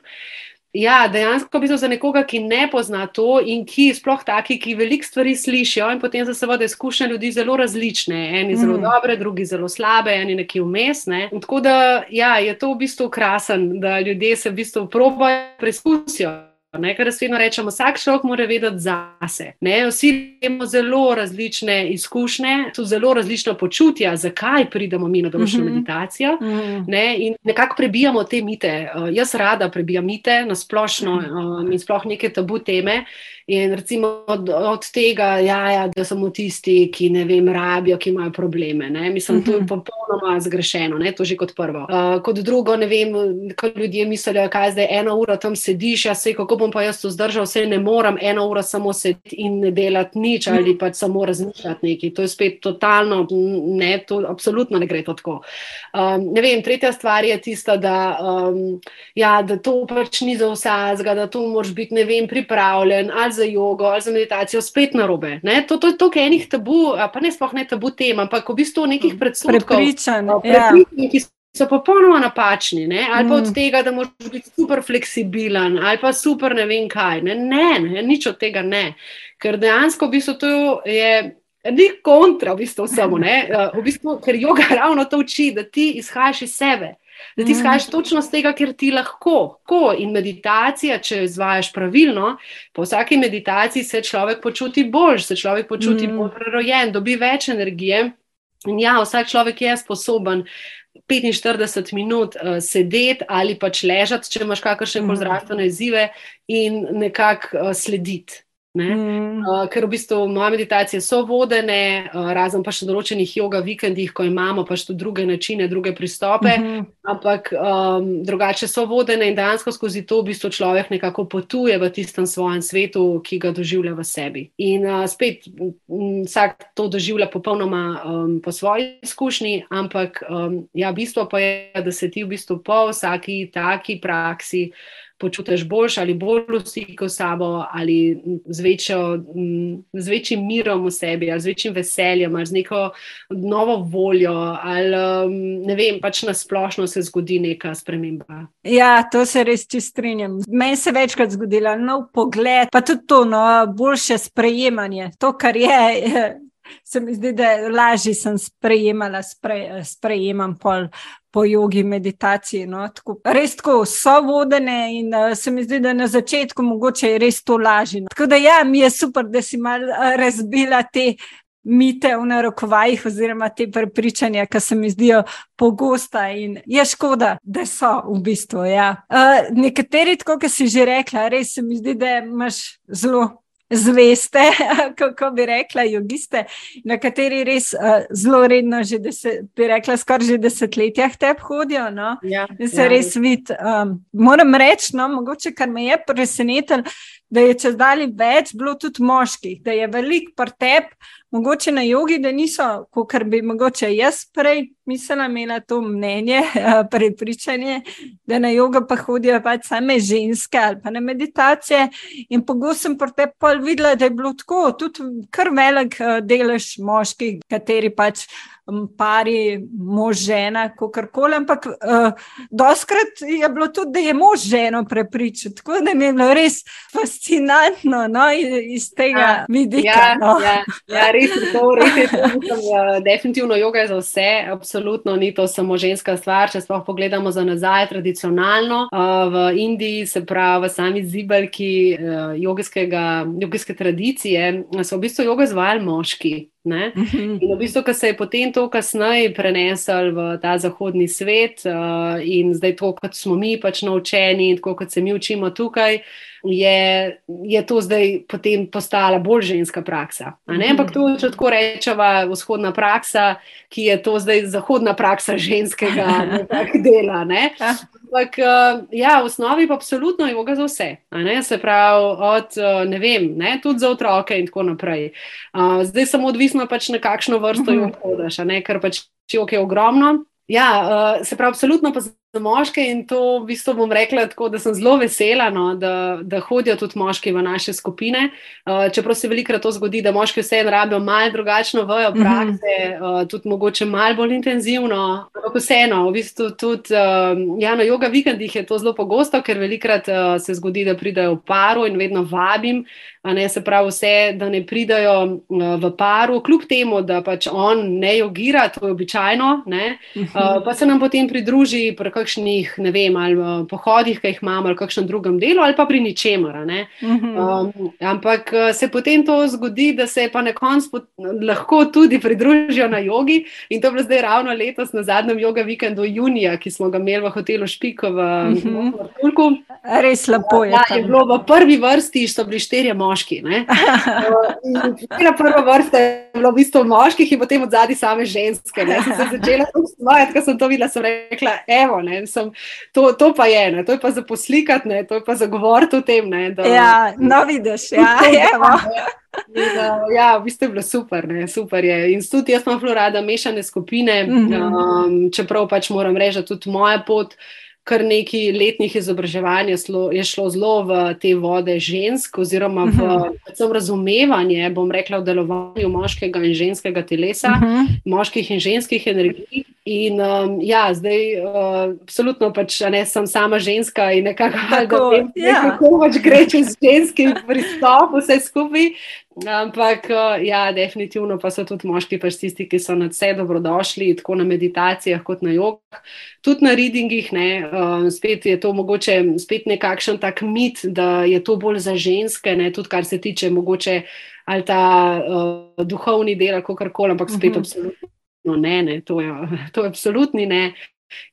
Ja, dejansko bi to za nekoga, ki ne pozna to in ki sploh taki, ki veliko stvari slišijo, in potem so seveda izkušnje ljudi zelo različne. Eni zelo mm. dobre, drugi zelo slabe, eni nekje vmes. Ne. Tako da ja, je to v bistvu krasen, da ljudje se v bistvu probajo preizkusijo. Ne, kar vedno rečemo, vsak človek mora vedeti zase. Ne, vsi imamo zelo različne izkušnje, tudi zelo različna počutja, zakaj pridemo mi na določeno mm -hmm. meditacijo. Mm -hmm. ne, in nekako prebijamo te mite. Uh, jaz rada prebijam mite na splošno mm -hmm. uh, in sploh neke tabu teme. In recimo od, od tega, ja, ja, da samo tisti, ki ne vem, rabijo, ki imajo probleme. Ne? Mislim, da je to mhm. popolnoma zgrešeno, ne? to že kot prvo. Uh, kot drugo, ne vem, kaj ljudje mislijo, kaj zdaj ena ura tam sediš, jaz se kako bom pa jaz to zdržal, vse ne morem ena ura samo sedeti in ne delati nič ali mhm. pač samo razmišljati nekaj. To je spet totalno, ne, to absolutno ne gre to tako. Um, ne vem, tretja stvar je tista, da, um, ja, da to pač ni za vsega, da to moraš biti, ne vem, pripravljen za jogo ali za meditacijo, spet na robe. To, to je toliko enih tabu, pa ne sploh ne tabu tem, ampak v bistvu nekih predsodkov.
Prepričan,
ja. ki so popolnoma napačni. Ne? Ali pa mm. od tega, da moraš biti super fleksibilen, ali pa super ne vem kaj. Ne, ne, ne nič od tega ne. Ker dejansko v bistvu to je. Ni kontra, v bistvu, vsemu, v bistvu, ker joga [laughs] ravno to uči, da ti izhajaš iz sebe da ti mhm. skaš točno z tega, ker ti lahko. Ko in meditacija, če izvajaš pravilno, po vsaki meditaciji se človek počuti bolj, se človek počuti mm. bolj prerojen, dobi več energije. In ja, vsak človek je sposoben 45 minut uh, sedeti ali pač ležati, če imaš kakršne koli mm. zdravstvene izzive in nekako uh, slediti. Mm. Uh, ker v bistvu moje meditacije so vodene, uh, razen pa še določenih yoga vikendih, ko imamo pač tudi druge načine, druge pristope, mm -hmm. ampak um, drugače so vodene in dejansko skozi to v bistvu človek nekako potuje v tistem svojem svetu, ki ga doživlja v sebi. In uh, spet m, vsak to doživlja popolnoma um, po svoji izkušnji, ampak um, ja, bistvo pa je, da se ti v bistvu po vsaki taki praksi počutiš boljši ali bolj v stiku s sabo, ali z, večjo, z večjim mirom v sebi, ali z večjim veseljem, ali z neko novo voljo, ali ne vem, pač na splošno se zgodi neka sprememba.
Ja, to se res čistrinjam. Meni se je večkrat zgodilo nov pogled, pa tudi to, no, boljše sprejemanje. To, kar je. [laughs] Se mi zdi, da lažje sem sprejemala, spre, sprejemam pol po jogi, meditaciji. No? Tako, res tako so vodene in uh, se mi zdi, da na začetku mogoče je res to lažje. No? Tako da ja, mi je super, da si mal uh, razbila te. Mite v narokovajih, oziroma te prepričanja, ki se mi zdijo pogosta, in je škoda, da so v bistvu. Ja. Uh, nekateri, kot si že rekla, res se mi zdi, da imaš zelo zveste, [laughs] kako bi rekla, jogiste, na kateri res uh, zelo redno, že deset, bi rekla, skoraj že desetletja te hodijo. No?
Ja,
se ja. res vidi. Um, moram reči, no, mogoče kar me je presenetilo, da je čez dalje več bilo tudi moških, da je velik pretep, mogoče na jogi, da niso, kot bi mogoče jaz prej mislila, imela to mnenje, [laughs] prepričanje, da na jogo pa hodijo pač same ženske ali pa na meditacije. In pogosto sem pretep pol videla, da je bilo tako, tudi kar velik delež moških, kateri pač pari, mož, žena, kako koli. Ampak uh, doskrat je bilo tudi, da je mož ženo prepričal. Tako da mi je bilo res fascinantno no, iz tega ja, vidika.
Ja,
no.
ja, ja, res je to, res je to. Mislim, uh, definitivno yoga je za vse, absolutno ni to samo ženska stvar. Če sploh pogledamo za nazaj, tradicionalno uh, v Indiji, se pravi v sami zibelki uh, jogijske tradicije, so v bistvu jogo izvajali moški. Ne? Mhm. In v bistvu, ko se je potem to kasneje prenesel v ta zahodni svet, uh, in zdaj to, kot smo mi pač naučeni, in tako kot se mi učimo tukaj, je, je to zdaj potem postala bolj ženska praksa. Ampak to, če tako rečemo, vzhodna praksa, ki je to zdaj zahodna praksa ženskega [laughs] dela. Ne? Ja. Ampak, uh, ja, v osnovi pa absolutno je voga za vse. Se pravi, od, uh, ne vem, ne, tudi za otroke in tako naprej. Uh, zdaj samo odvisno pač na kakšno vrsto -huh. jo hodaš, ker pač jog je ogromno. Ja, se pravi, absolutno pa za moške in to v bistvu bom rekla tako, da sem zelo vesela, no, da, da hodijo tudi moški v naše skupine. Uh, čeprav se velikrat to zgodi, da moški vseeno rabijo malo drugačno vojo mhm. prakse, uh, tudi mogoče malo bolj intenzivno. Ampak vseeno, v bistvu tudi uh, ja, na yoga vikendih je to zelo pogosto, ker velikrat uh, se zgodi, da pridajo v paru in vedno vabim. Ne, se pravi, vse, da ne pridajo uh, v paru, kljub temu, da pač on ne jogira, to je običajno, ne, uh, pa se nam potem pridruži pri kakšnih, ne vem, ali uh, pohodih, ki jih imamo, ali kakšnem drugem delu, ali pa pri ničemer. Um, ampak uh, se potem to zgodi, da se pa na koncu lahko tudi pridružijo na jogi. In to je bilo zdaj ravno letos na zadnjem joga vikendu junija, ki smo ga imeli v hotelu Špiko v Vrhunku.
Res lepo je.
Ja, je bilo v prvi vrsti, so bili štirje moški. Na prvo vrsto je bilo v bistvu moških in potem od zadaj same ženske. Ne? Sem se začela smajati, ko sem to videla, sem rekla, evo, ne, sem, to, to pa je, ne, to je pa za poslikati, ne, to je pa za govoriti o tem. Ne,
da, ja, no vidiš, ja, [laughs] evo.
In, uh, ja, v bistvu je bilo super, ne, super je. In tudi jaz imam zelo rada mešane skupine, mm -hmm. um, čeprav pač moram reči, da tudi moja pot kar nekaj letnih izobraževanj je šlo zelo v te vode žensk, oziroma v uh-huh. razumevanje, bom rekla, v delovanju moškega in ženskega telesa, uh-huh. moških in ženskih energij. In um, ja, zdaj, uh, absolutno pač ne sem sama ženska in nekako tako, da vem, ja. kako pač gre čez ženski pristop, vse skupaj. Ampak, ja, definitivno pa so tudi moški, pač tisti, ki so nad vse dobrodošli, tako na meditacijah, kot na jogah, tudi na readingih. Ne, uh, spet je to mogoče spet nekakšen tak mit, da je to bolj za ženske, ne, tudi kar se tiče mogoče ali ta uh, duhovni del, kako kar koli, ampak spet uh mhm. -huh. absolutno no, ne, ne, to je, to je absolutni ne.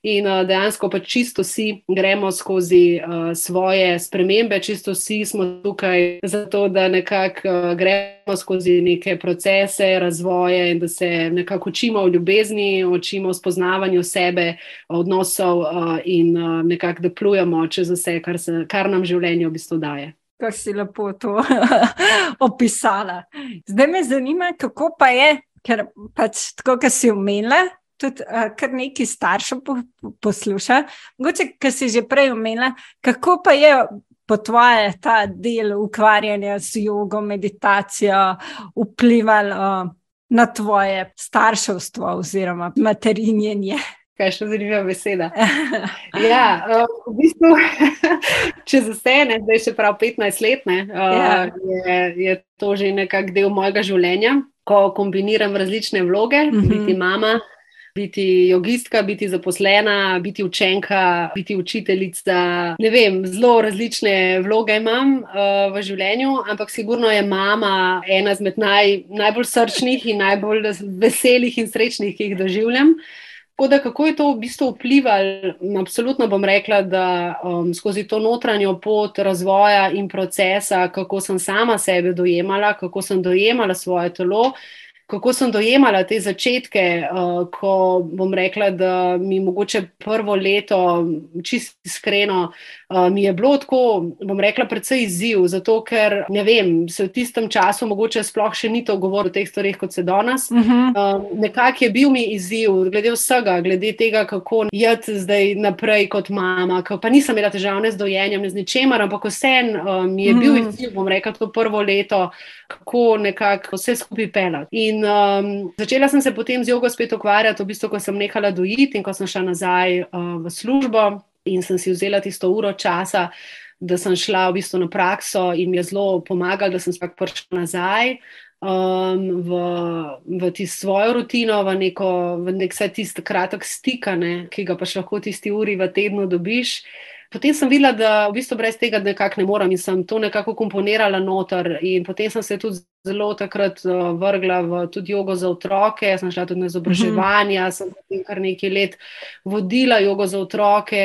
In uh, dejansko pa čisto vsi gremo skozi uh, svoje spremembe, čisto vsi smo tukaj zato, da nekako uh, gremo skozi neke procese, razvoje in da se nekako učimo v ljubezni, učimo v spoznavanju sebe, odnosov uh, in uh, nekako deplujemo čez vse, kar, se, kar nam življenje v bistvu daje.
Kar si lepo to [laughs] opisala. Zdaj me zanima, kako pa je ker pač tako, kot si omenila, tudi uh, kar nekaj staršev po, posluša. Mogoče, kar si že prej omenila, kako pa je po tvoje ta del ukvarjanja z jogo, meditacijo vplival uh, na tvoje starševstvo oziroma materinjenje.
Kaj še zanimiva beseda. [laughs] Ja, v bistvu, [laughs] če za vse, ne, zdaj še prav 15 let, ne, ja. je, je to že nekako del mojega življenja ko kombiniram različne vloge, uh mhm. -huh. biti mama, biti jogistka, biti zaposlena, biti učenka, biti učiteljica. Ne vem, zelo različne vloge imam uh, v življenju, ampak sigurno je mama ena izmed naj, najbolj srčnih in najbolj veselih in srečnih, ki jih doživljam. Uh, da, kako je to v bistvu vplivalo, absolutno bom rekla, da um, skozi to notranjo pot razvoja in procesa, kako sem sama sebe dojemala, kako sem dojemala svoje telo, kako sem dojemala te začetke, uh, ko bom rekla, da mi mogoče prvo leto, čisto iskreno, uh, mi je bilo tako, bom rekla, predvsej izziv, zato ker ne vem, se v tistem času mogoče sploh še ni to govorilo o teh stvarih, kot se danes. Uh -huh. uh, Nekako je bil mi izziv, glede vsega, glede tega, kako jeti zdaj naprej kot mama, pa nisem imela težav ne z dojenjem, ne z ničemer, ampak vseeno uh, mi je bil uh -huh. izziv, bom rekla, to prvo leto, kako nekako vse skupaj pelati. In um, začela sem se potem z jogo spet ukvarjati, v bistvu, ko sem nehala dojiti in ko sem šla nazaj uh, v službo in sem si vzela tisto uro časa, da sem šla v bistvu na prakso in mi je zelo pomagalo, da sem spet prišla nazaj. Um, v, v tisto svojo rutino, v neko, v nek vse tisti kratek stik, ki ga pa še lahko tisti uri v tednu dobiš. Potem sem videla, da v bistvu brez tega nekako ne morem in sem to nekako komponirala noter. In potem sem se tudi zelo takrat uh, vrgla v tudi jogo za otroke, sem šla tudi na izobraževanje, mm -hmm. sem potem kar nekaj let vodila jogo za otroke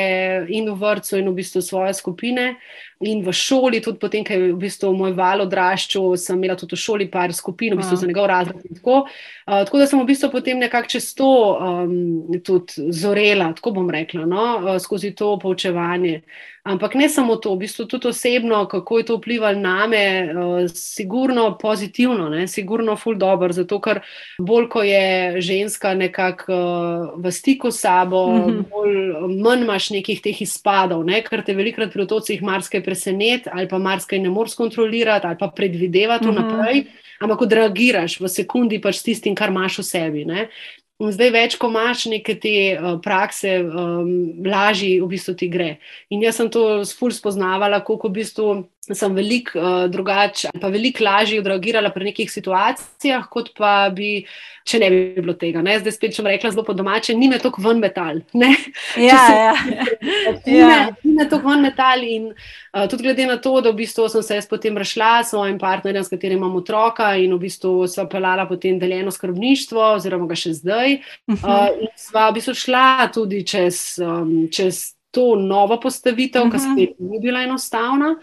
in v vrtu in v bistvu svoje skupine. In v šoli, tudi potem, ko je v bistvu moj val odraščal, sem imela tudi v šoli par skupin, v bistvu za njegov razred. Tako. Uh, tako da sem v bistvu potem nekako čez to um, tudi zorela, tako bom rekla, no, uh, skozi to poučevanje. Ampak ne samo to, v bistvu tudi osebno, kako je to vplivalo na me, uh, sigurno pozitivno, ne, sigurno ful dobro, zato ker bolj, ko je ženska nekako uh, v stiku s sabo, mm -hmm. bolj manj imaš nekih teh izpadov, ne, ker te velikrat pri otocih marsikaj preseneti ali pa marsikaj ne moreš kontrolirati ali pa predvidevati mm -hmm. naprej. Ampak odreagiraš v sekundi pač s tistim, kar imaš v sebi. Ne? In zdaj, več ko imaš neke te uh, prakse, um, lažje v bistvu ti gre. In jaz sem to spoznavala, kako v bistvu sem veliko uh, drugače, pa veliko lažje odreagirala pri nekih situacijah, kot pa bi, če ne bi bilo tega. Ne? Zdaj spet, če bom rekla zelo po domače, ni me toliko ven metal.
Ja, ja. [laughs]
ja. Ni me toliko ven metal. In uh, tudi glede na to, da v bistvu sem se jaz potem rešila s svojim partnerjem, s katerim imam otroka in v bistvu sva pelala potem deljeno skrbništvo, oziroma ga še zdaj. Uh, in sva v bistvu šla tudi čez. Um, čez To novo postavitev, uh -huh. ki spet ni bila enostavna, uh,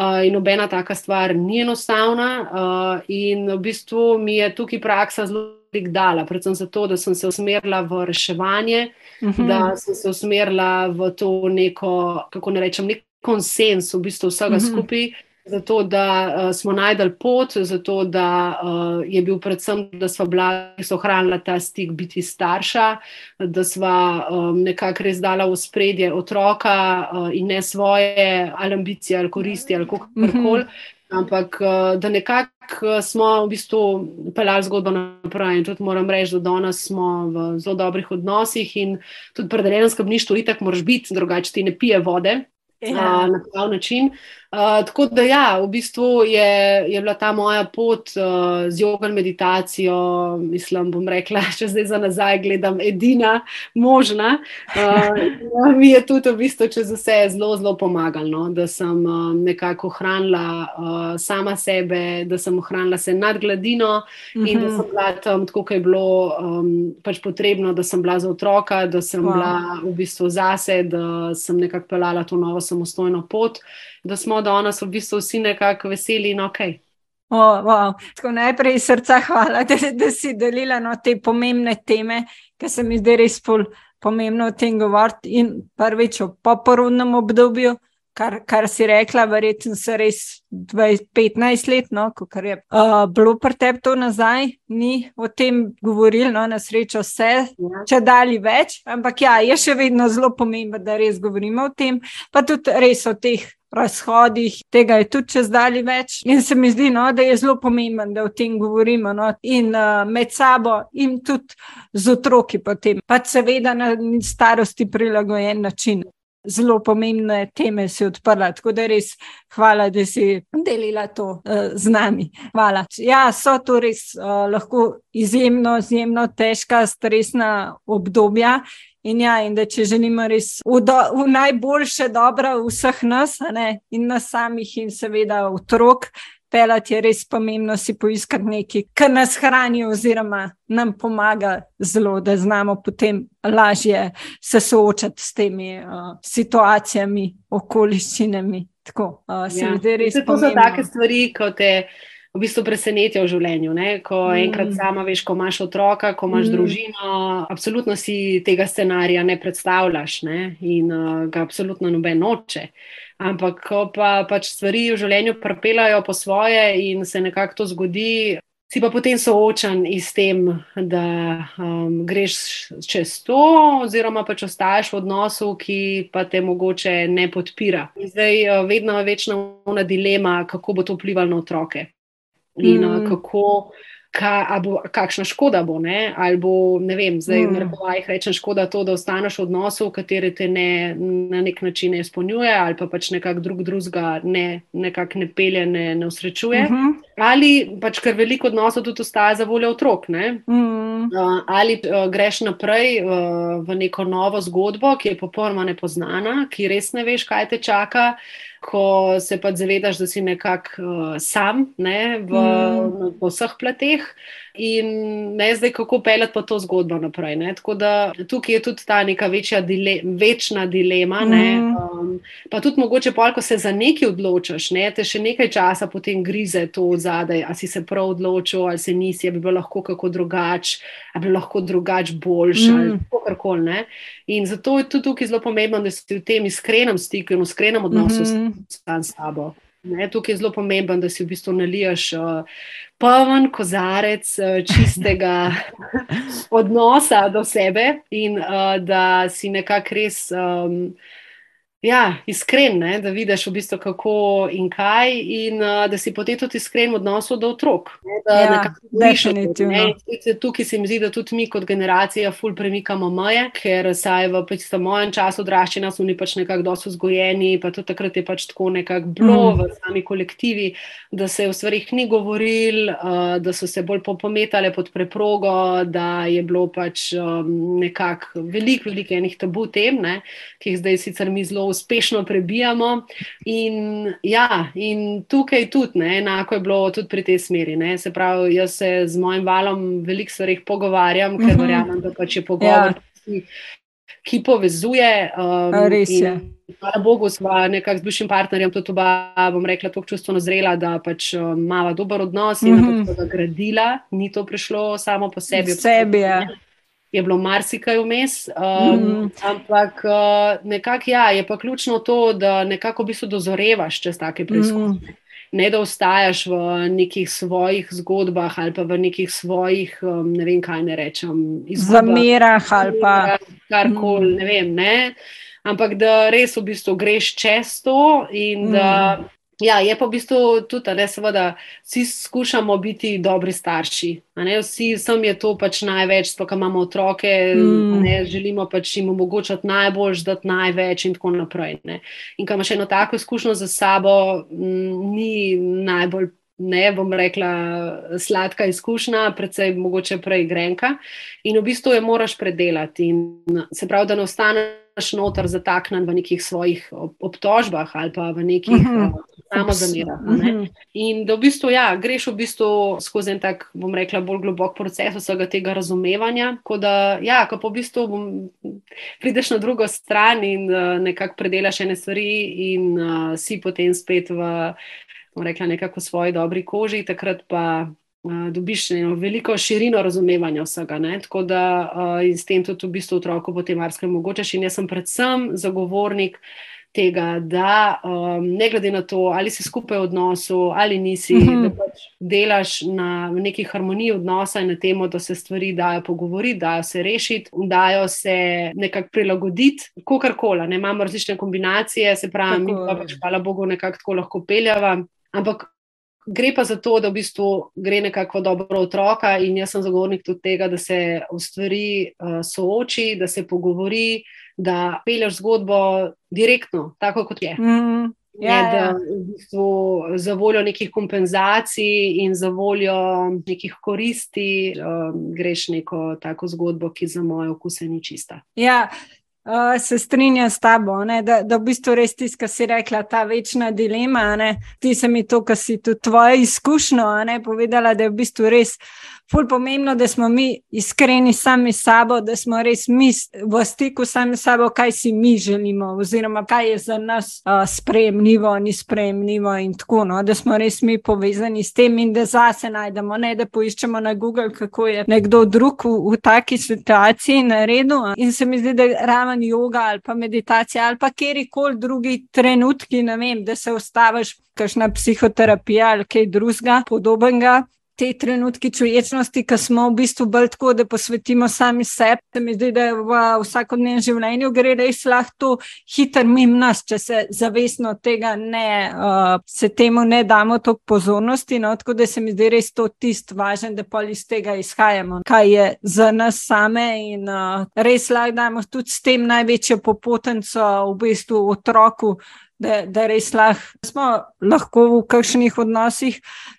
Uh, in nobena taka stvar ni enostavna. Uh, in v bistvu mi je tukaj praksa zelo dala, predvsem zato, da sem se usmerila v reševanje, uh mhm. -huh. da sem se usmerila v to neko, kako ne rečem, nek konsens v bistvu vsega uh mhm. -huh. skupaj zato da uh, smo najdel pot, zato da uh, je bil predvsem, da smo bila, so ohranila ta stik biti starša, da smo um, nekako res dala v spredje otroka uh, in ne svoje ali ambicije ali koristi ali kako koli. Mm -hmm. Ampak da nekako smo v bistvu pelali zgodbo naprej in tudi moram reči, da danes smo v zelo dobrih odnosih in tudi predeljeno skrbništvo, itak moraš biti, drugače ti ne pije vode. Ja. Na prav način. Uh, tako da, ja, v bistvu je, je bila ta moja pot uh, z jogo in meditacijo, mislim, bom rekla, [laughs] če zdaj za nazaj gledam, edina možna. Uh, mi je tudi v bistvu čez vse zelo, zelo pomagalo, no? da sem uh, nekako ohranila uh, sama sebe, da sem ohranila se nad gladino in uh -huh. da mhm. sem bila tam, tako kot je bilo um, pač potrebno, da sem bila za otroka, da sem wow. bila v bistvu zase, da sem nekako pelala to novo samostojno pot da smo danes v bistvu vsi nekako veseli in ok.
Oh, wow. Tako najprej srca hvala, [laughs] da, da si delila no, te pomembne teme, ki se mi zdaj res pomembno o tem govoriti. In prvič o poporodnem obdobju, kar, kar si rekla, verjetno se res 15 let, no, ko je uh, bilo pri tebi to nazaj, ni o tem govorili, no, na srečo vse, ja. če dali več, ampak ja, je še vedno zelo pomembno, da res govorimo o tem, pa tudi res o teh razhodih, tega je tudi čez dalje več. In se mi zdi, no, da je zelo pomembno, da o tem govorimo no, in uh, med sabo, in tudi z otroki, potem pa seveda na starosti prilagojen način. Zelo pomembne teme si odprla, tako da res hvala, da si delila to uh, z nami. Hvala. Ja, so to res uh, lahko izjemno, izjemno težka, stresna obdobja. In, ja, in da če želimo res v, do, v najboljše dobro vseh nas, ne, in nas samih, in seveda otrok, pelati je res pomembno si poiskati nekaj, kar nas hrani, oziroma nam pomaga zelo, da znamo potem lažje se soočati s temi uh, situacijami, okoliščinami. Tako, uh,
ja. To so take stvari, kot je v bistvu presenetijo v življenju. Ne? Ko mm. enkrat sama veš, ko imaš otroka, ko imaš mm. družino, absolutno si tega scenarija ne predstavljaš ne? in uh, ga absolutno noben noče. Ampak, ko pa pač stvari v življenju prepelajo po svoje in se nekako to zgodi, si pa potem soočen s tem, da um, greš čez to, oziroma pač ostaješ v odnosu, ki pa te mogoče ne podpira. In zdaj uh, vedno je večna dilema, kako bo to vplivalo na otroke in uh, mm. kako. Ka, bo, kakšna škoda bo, ne? ali bo, ne vem, zdaj mm. rekovajih rečem, škoda to, da ostaneš v odnosu, v kateri te ne, na nek način ne izpolnjuje, ali pa pač nekako drug drugega ne, nekako ne pelje, ne, ne usrečuje. Mm -hmm. Ali pač ker veliko odnosov tudi ostaja za voljo otrok. Mm. Uh, ali uh, greš naprej uh, v neko novo zgodbo, ki je popolnoma nepoznana, ki res ne veš, kaj te čaka ko se pa zavedaš, da si nekako uh, sam ne, v, mm. v vseh plateh. In ne zdaj, kako peljati pa to zgodbo naprej. Ne? Tako da tukaj je tudi ta neka večja dile, večna dilema. Mm. Um, pa tudi mogoče, pol, ko se za nekaj odločiš, ne? te še nekaj časa potem grize to zadaj, ali si se prav odločil, ali se nisi, ali bi bilo lahko kako drugače, ali bi lahko drugače boljš, mm. ali kar koli. In zato je tudi tukaj zelo pomembno, da si v tem iskrenem stiku in v iskrenem odnosu mm -hmm. S sabo. Ne, tukaj je zelo pomembno, da si v bistvu nalijaš uh, poln kozarec uh, čistega [laughs] odnosa do sebe in uh, da si nekako res. Um, Ja, iskren, ne, da vidiš, v bistvu, kako in kaj, in uh, da si potem tudi iskren v odnosu do otrok. Ne,
ja, definitivno.
Tukaj se mi zdi, da tudi mi, kot generacija, ful premikamo meje, ker saj v pač, mojem času odraščanja smo mi pač nekako dosto vzgojeni, pa tudi takrat je pač tako nekako bilo mm. v sami kolektivi, da se v stvarih ni govoril, uh, da so se bolj popometale pod preprogo, da je bilo pač um, nekako veliko, veliko enih tabu tem, ne, ki jih zdaj sicer mi zelo uspešno prebijamo. In, ja, in tukaj tudi, ne, enako je bilo tudi pri tej smeri. Ne. Se pravi, jaz se z mojim valom veliko stvari pogovarjam, ker mhm. verjamem, da pač je pogovor, ja. ki, povezuje. Um,
Res je.
Hvala Bogu, sva nekako z bivšim partnerjem tudi oba, bom rekla, tako čustveno zrela, da pač um, imava dober odnos in mm -hmm. da ga gradila. Ni to prišlo samo po sebi.
Sebi, ja
je bilo marsikaj vmes. Um, mm. Ampak uh, nekako ja, je pa ključno to, da nekako v bistvu dozorevaš čez take preizkušnje. Mm. Ne da ostajaš v nekih svojih zgodbah ali pa v nekih svojih, um, ne vem, kaj ne rečem,
zamerah ali pa
karkoli, mm. ne vem. Ne? Ampak da res v bistvu greš čez to in da mm. Ja, je pa v bistvu tudi, da seveda vsi skušamo biti dobri starši. Vsi, vsem je to pač največ, sploh imamo otroke, mm. ne, želimo pač jim omogočati najbolj, dati največ in tako naprej. Ne. In ko imaš eno tako izkušnjo za sabo, m, mm, ni najbolj. Ne bom rekla, sladka izkušnja, predvsej mogoče prej grenka. In v bistvu jo moraš predelati. In se pravi, da ne ostaneš noter zataknen v nekih svojih obtožbah ali pa v nekih uh -huh. uh, samo zamera. Mhm. In da v bistvu, ja, greš v bistvu skozi en tak, bom rekla, bolj globok proces vsega tega razumevanja. Ko da, ja, ko pa v bistvu bom, prideš na drugo stran in uh, nekako predelaš ene stvari, in uh, si potem spet v, bom rekla, nekako svoji dobri koži, takrat pa. Uh, dobiš eno veliko širino razumevanja vsega. Ne? Tako da uh, s tem tudi v bistvu otroku potem marsikaj omogočaš. In jaz sem predvsem zagovornik tega, da um, ne glede na to, ali si skupaj v odnosu ali nisi, mm -hmm. da pač delaš na neki harmoniji odnosa in na tem, da se stvari dajo pogovoriti, dajo se rešiti, dajo se nekako prilagoditi, kako koli. Imamo različne kombinacije, se pravi, mi pa pač, hvala Bogu, nekako tako lahko peljava. Ampak gre pa za to, da v bistvu gre nekako dobro otroka, in jaz sem zagovornik tudi tega, da se v stvari uh, sooči, da se pogovori da peleš zgodbo direktno, tako kot je.
Mm, ja,
ne, ja. v bistvu za voljo nekih kompenzacij in za voljo nekih koristi um, greš neko tako zgodbo, ki za moje okuse ni čista.
Ja. Uh, se strinjam s tabo, ne, da, da v bistvu res ti, kar si rekla, ta večna dilema. Ne, ti se mi to, kar si tudi tvoja izkušnja povedala, da je v bistvu res ful pomembno, da smo mi iskreni sami s sabo, da smo res mi v stiku sami s sabo, kaj si mi želimo, oziroma kaj je za nas uh, sprejemljivo, ni sprejemljivo in tako, no, da smo res mi povezani s tem in da zase najdemo, ne da poiščemo na Google, kako je nekdo drug v, v taki situaciji naredil. In se mi zdi, da raven yoga ali pa meditacija ali pa kjerkoli drugi trenutki, ne vem, da se ustaviš, kakšna psihoterapija ali kaj drugega podobnega te trenutke čuječnosti, ki smo v bistvu bolj tako, da posvetimo sami sebi. Se mi zdi, da je v vsakodnevnem življenju gre res lahko hitro mimo nas, če se zavestno tega ne, uh, se temu ne damo toliko pozornosti. No? Tako da se mi zdi res to tisto važno, da pol iz tega izhajamo, kaj je za nas same in uh, res lahko damo tudi s tem največjo popotnico v bistvu otroku da, da res lah, smo lahko v kakšnih odnosih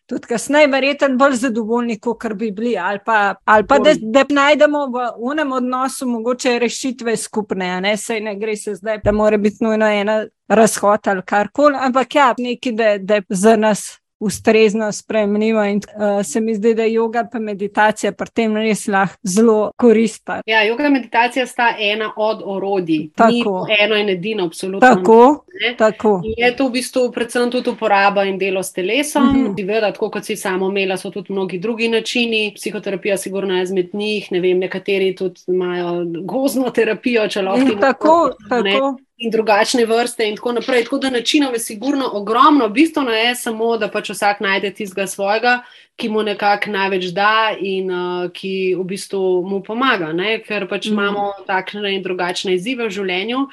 tudi kasneje, verjetno bolj zadovoljni, kot bi bili. Ali pa, ali pa da, da najdemo v unem odnosu mogoče rešitve skupne, ne se ne gre se zdaj, da mora biti nujno ena razhod ali karkoli, ampak ja, nekaj, da, da je za nas ustrezno sprejemljivo. In uh, se mi zdi, da je yoga in meditacija pri tem res lahko zelo koristna.
Ja, yoga in meditacija sta ena od orodij.
Tako.
Ni eno in edino, absolutno.
Tako. Tako.
Je to v bistvu predvsem tudi uporaba in delo s telesom. Mm -hmm. Veda, tako kot si samo omela, so tudi mnogi drugi načini. Psihoterapija, sigurno je izmed njih, ne vem, nekateri tudi imajo gozno terapijo, če lahko.
Ja, tako, tako
in drugačne vrste, in tako naprej. Tako da načinov je sigurno ogromno, bistveno je samo, da pač vsak najde tistega svojega, ki mu nekako največ da in uh, ki v bistvu mu pomaga, ne? ker pač mm. imamo takšne in drugačne izzive v življenju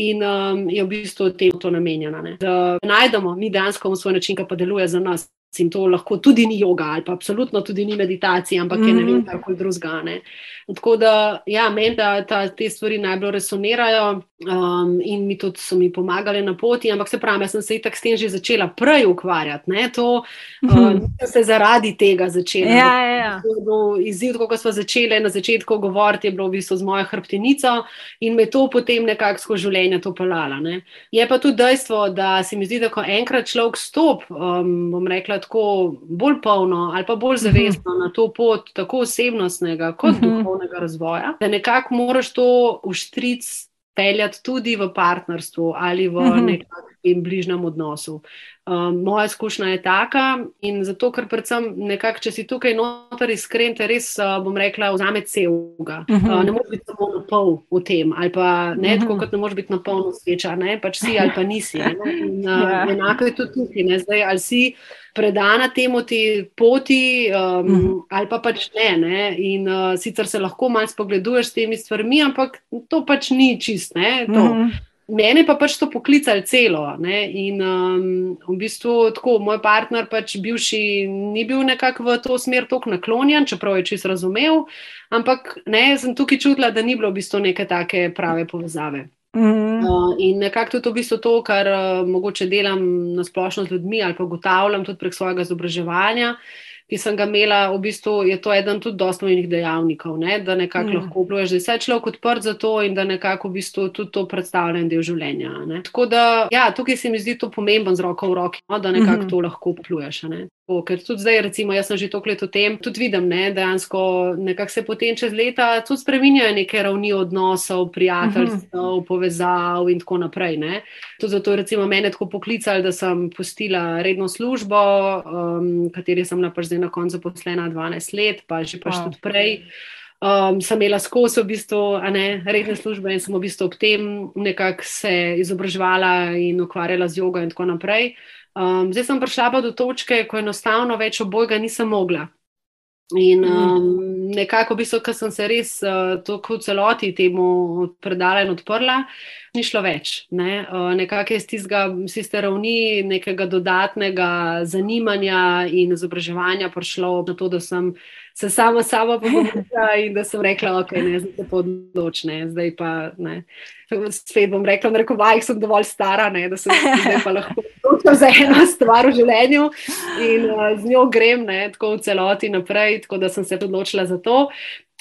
in um, je v bistvu temu to namenjeno. Da najdemo mi dejansko svoj način, ki pa deluje za nas. In to lahko tudi ni yoga, ali pa absolutno tudi ni meditacija, ampak je ne vem, kako mhm. drugega. Tako da, ja, meni da ta, te stvari najbolj resonirajo um, in mi tudi so mi pomagali na poti. Ampak se pravi, jaz sem se itak s tem že začela prej ukvarjati. Ne? To um, se zaradi tega začela.
Ja, ja, ja.
Izziv, ko smo začeli na začetku govoriti, je bilo v bistvu z mojo hrbtenico in me to potem nekako skozi življenje to pelala. Ne? Je pa tudi dejstvo, da se mi zdi, da ko enkrat človek stop, um, bom rekla tako bolj polno ali pa bolj zavestno na to pot, tako osebnostnega kot duhovnega duhovnega razvoja, da nekako moraš to uštric peljati tudi v partnerstvu ali v mhm. nekem bližnjem odnosu. Um, moja izkušnja je taka in zato, ker predvsem nekako, če si tukaj noter iskren, te res, uh, bom rekla, vzame celega. Uh, mhm. ne moreš biti samo na pol v tem, ali pa ne, tako mhm. kot ne moreš biti na polno sveča, ne, pač si ali pa nisi. In, uh, [laughs] ja. Enako je tudi tukaj, ne, zdaj ali si predana temu ti poti, um, uh -huh. ali pa pač ne. ne? In uh, sicer se lahko malo spogleduješ s temi stvarmi, ampak to pač ni čist. Uh -huh. Mene pa pač to poklicali celo. Ne? In um, v bistvu tako, moj partner, pač bivši, ni bil nekako v to smer tako naklonjen, čeprav je čist razumel, ampak ne, sem tukaj čutila, da ni bilo v bistvu neke take prave povezave.
Mm.
Uh, in nekako tudi to, v bistvu to kar uh, mogoče delam na splošno z ljudmi ali pa ugotavljam tudi prek svojega izobraževanja, ki sem ga imela, v bistvu je to eden tudi dostojnih dejavnikov, ne? da nekako mm. lahko vpluješ, da je vse človek odprt za to in da nekako v bistvu tudi to predstavlja del življenja. Ne? Tako da, ja, tukaj se mi zdi to pomemben z roko v roki, no? da nekako mm. to lahko vpluješ. Ne? Ker tudi zdaj, recimo, jaz sem že toliko let v tem, tudi vidim, da dejansko nekako se potem čez leta tudi spremenjajo neke ravni odnosov, prijateljstv, uh -huh. povezav in tako naprej. Tudi zato je mene tako poklicali, da sem postila redno službo, um, kateri sem na, pač zdaj na koncu poslena 12 let, pa že pač wow. tudi prej. Um, sem imela skozi v bistvu ne, redne službe in sem v bistvu ob tem nekako se izobraževala in ukvarjala z jogo in tako naprej. Um, zdaj sem prišla pa do točke, ko enostavno več obojga nisem mogla. In um, nekako, v bistvu, ko sem se res uh, tako v celoti temu predala in odprla, ni šlo več. Ne? Nekako je z tiste ravni nekega dodatnega zanimanja in izobraževanja prišlo na to, da sem se sama s sabo pogovarjala [laughs] in da sem rekla, ok, ne, zdaj se podločne, zdaj pa ne. Spet bom rekla, na rekovajih sem dovolj stara, ne, da se lahko odločim za eno stvar v življenju in uh, z njo grem ne, tako v celoti naprej, tako da sem se odločila za to.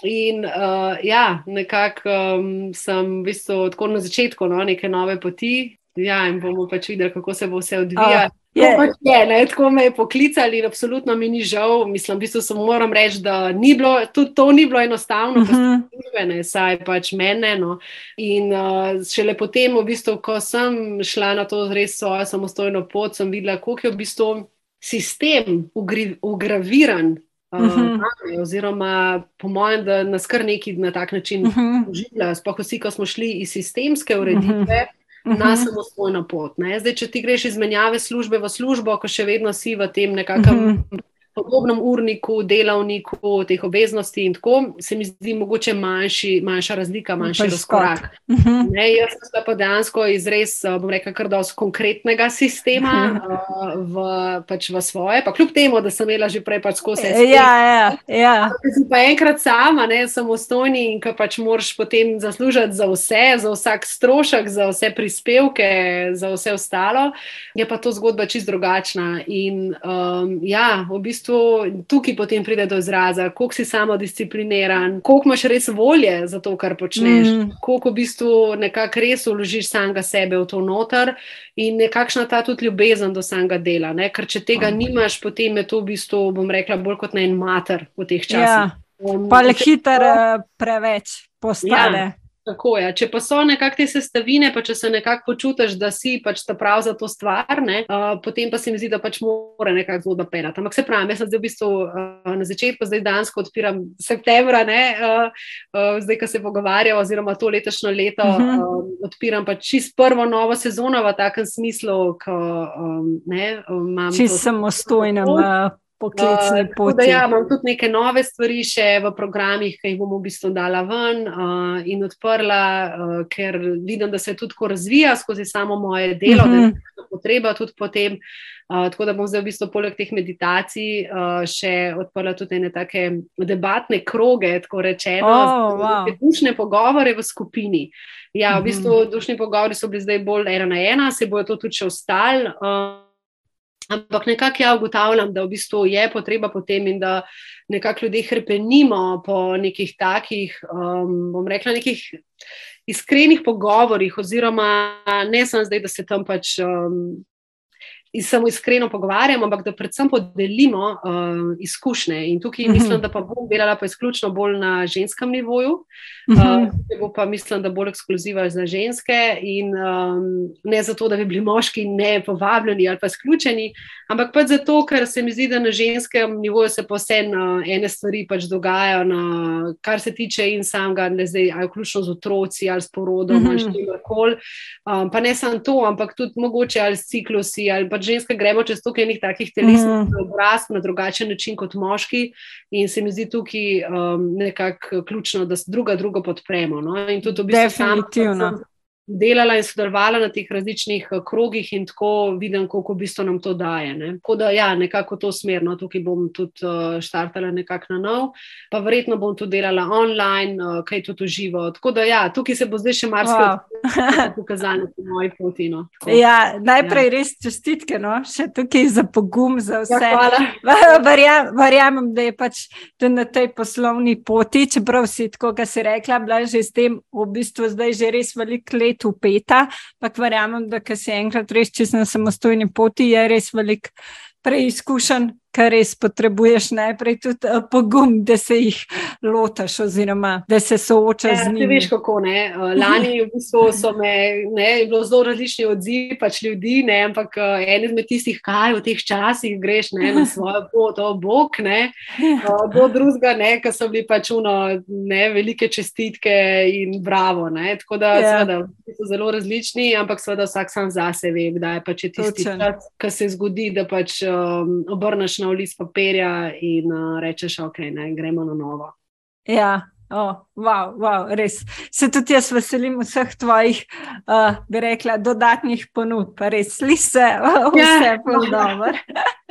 In uh, ja, nekako um, sem v bistvu tako na začetku no, neke nove poti. Ja, in bomo pač videli, kako se bo vse odvijalo. Uh. Je. Pač je, ne, tako me je poklicali in absolutno mi ni žal. Mislim, v bistvu moram reči, da ni bilo, tudi to ni bilo enostavno, uh -huh. službene, saj pač mene. No. In uh, šele potem, v bistvu, ko sem šla na to res svojo samostojno pot, sem videla, koliko je v bistvu sistem ugraviran. Uh, uh -huh. Oziroma, po mojem, da nas kar neki na tak način uh -huh. uživa, sploh vsi, ko smo šli iz sistemske ureditve. Uh -huh na mhm. samostojno pot. Zdaj, če ti greš iz menjave službe v službo, ko še vedno si v tem nekakšnem uh -huh podobnem urniku, delavniku, teh obveznosti in tako, se mi zdi mogoče manjši, manjša razlika, manjši razkorak. Uh mhm. -huh. ne, jaz sem pa dejansko iz res, eh, bom rekel, kar dosti konkretnega sistema uh -huh. uh, v, pač v svoje, pa kljub temu, da sem imela že prej pač skozi vse.
Ja, ja, ja.
Pa enkrat sama, ne, samostojni in ko pač moraš potem zaslužiti za vse, za vsak strošek, za vse prispevke, za vse ostalo, je pa to zgodba čist drugačna. In um, ja, v bistvu bistvu tukaj potem pride do izraza, koliko si samo discipliniran, koliko imaš res volje za to, kar počneš, mm. koliko v bistvu nekako res uložiš samega sebe v to noter in nekakšna ta tudi ljubezen do samega dela. Ne? Ker če tega mm. nimaš, potem je to v bistvu, bom rekla, bolj kot na en mater v teh časih. Ja.
Um, pa le hiter, uh, preveč postane. Ja.
Tako je. Če pa so nekakšne te sestavine, pa če se nekako počutiš, da si pač ta prav za to stvar, ne, uh, potem pa se mi zdi, da pač mora nekako zgodba penati. Ampak se pravi, jaz sem zdaj v bistvu uh, na začetku, zdaj dansko odpiram septembra, ne, uh, uh, zdaj, ko se pogovarjamo, oziroma to letošnjo leto, uh -huh. uh, odpiram pač čist prvo novo sezono v takem smislu, ko um, ne, imam.
Čist samostojnem. Uh, poklicne uh, poti.
Ja, imam tudi neke nove stvari še v programih, ki jih bom v bistvu dala ven uh, in odprla, uh, ker vidim, da se tudi tako razvija skozi samo moje delo, mm -hmm. da je potreba tudi potem. Uh, tako da bom zdaj v bistvu poleg teh meditacij uh, še odprla tudi neke take debatne kroge, tako rečeno,
oh, wow.
dušne pogovore v skupini. Ja, v bistvu mm -hmm. dušni pogovori so bili zdaj bolj ena na ena, se bojo to tudi še ostali. Uh, Ampak nekako ja ugotavljam, da v bistvu je potreba potem in da nekako ljudje hrpenimo po nekih takih, um, bom rekla, nekih iskrenih pogovorih, oziroma ne samo zdaj, da se tam pač um, samo iskreno pogovarjamo, ampak da predvsem podelimo uh, izkušnje. In tukaj uh mhm. -huh. mislim, da pa bom delala pa izključno bolj na ženskem nivoju, uh -huh. uh, bo pa mislim, da bolj ekskluziva za ženske in um, ne zato, da bi bili moški ne povabljeni ali pa izključeni, ampak pač zato, ker se mi zdi, da na ženskem nivoju se posebno uh, ene stvari pač dogajajo, na, kar se tiče in samega, ne zdaj, ali vključno z otroci ali s porodom uh -huh. ali s čimkoli. Um, pa ne samo to, ampak tudi mogoče ali s ciklusi ali pač ženske gremo čez toliko enih takih telesnih mm. obrazov na drugačen način kot moški, in se mi zdi tukaj um, nekako ključno, da se druga drugo podpremo. No? In tudi v bistvu
Definitivno.
Sam, delala in sodelovala na teh različnih eh, krogih, in tako vidim, koliko v bistvu nam to daje. Ne. Tako da, ja, nekako to smerno, tukaj bom tudi uh, štartala nekako na nov, pa verjetno bom tudi delala online, uh, kaj tudi uživo. Tako da, ja, tukaj se bo zdaj še marsikaj wow. [laughs] pokazalo po moji poti. No.
Ja, najprej ja. res čestitke, no? še tukaj za pogum, za
ja, vse.
Ja, [laughs] verjamem, verjamem, da je pač na tej poslovni poti, čeprav si tako, kar si rekla, bila že s tem v bistvu zdaj že res veliko let spet upeta, ampak verjamem, da se enkrat res čez na samostojni poti, je res velik preizkušen kar res potrebuješ najprej tudi uh, pogum, da se jih lotaš, oziroma da se soočaš ja, z njimi.
Veš, kako ne. Uh, lani v bistvu so me, ne, je bilo zelo različni odzivi pač ljudi, ne, ampak uh, en izmed tistih, kaj v teh časih greš ne, na svojo pot, o bog, ne, uh, do drugega, ne, ker so bili pač uno, ne, velike čestitke in bravo. Ne, tako da ja. seveda, so zelo različni, ampak seveda vsak sam zase ve, kdaj pač je tisti čas, ki se zgodi, da pač um, obrneš na na list papirja in uh, rečeš, ok, ne, gremo na novo.
Ja. Oh, wow, wow, res. Se tudi jaz veselim vseh tvojih, uh, bi rekla, dodatnih ponudb, res slise, [laughs] vse je bilo dobro.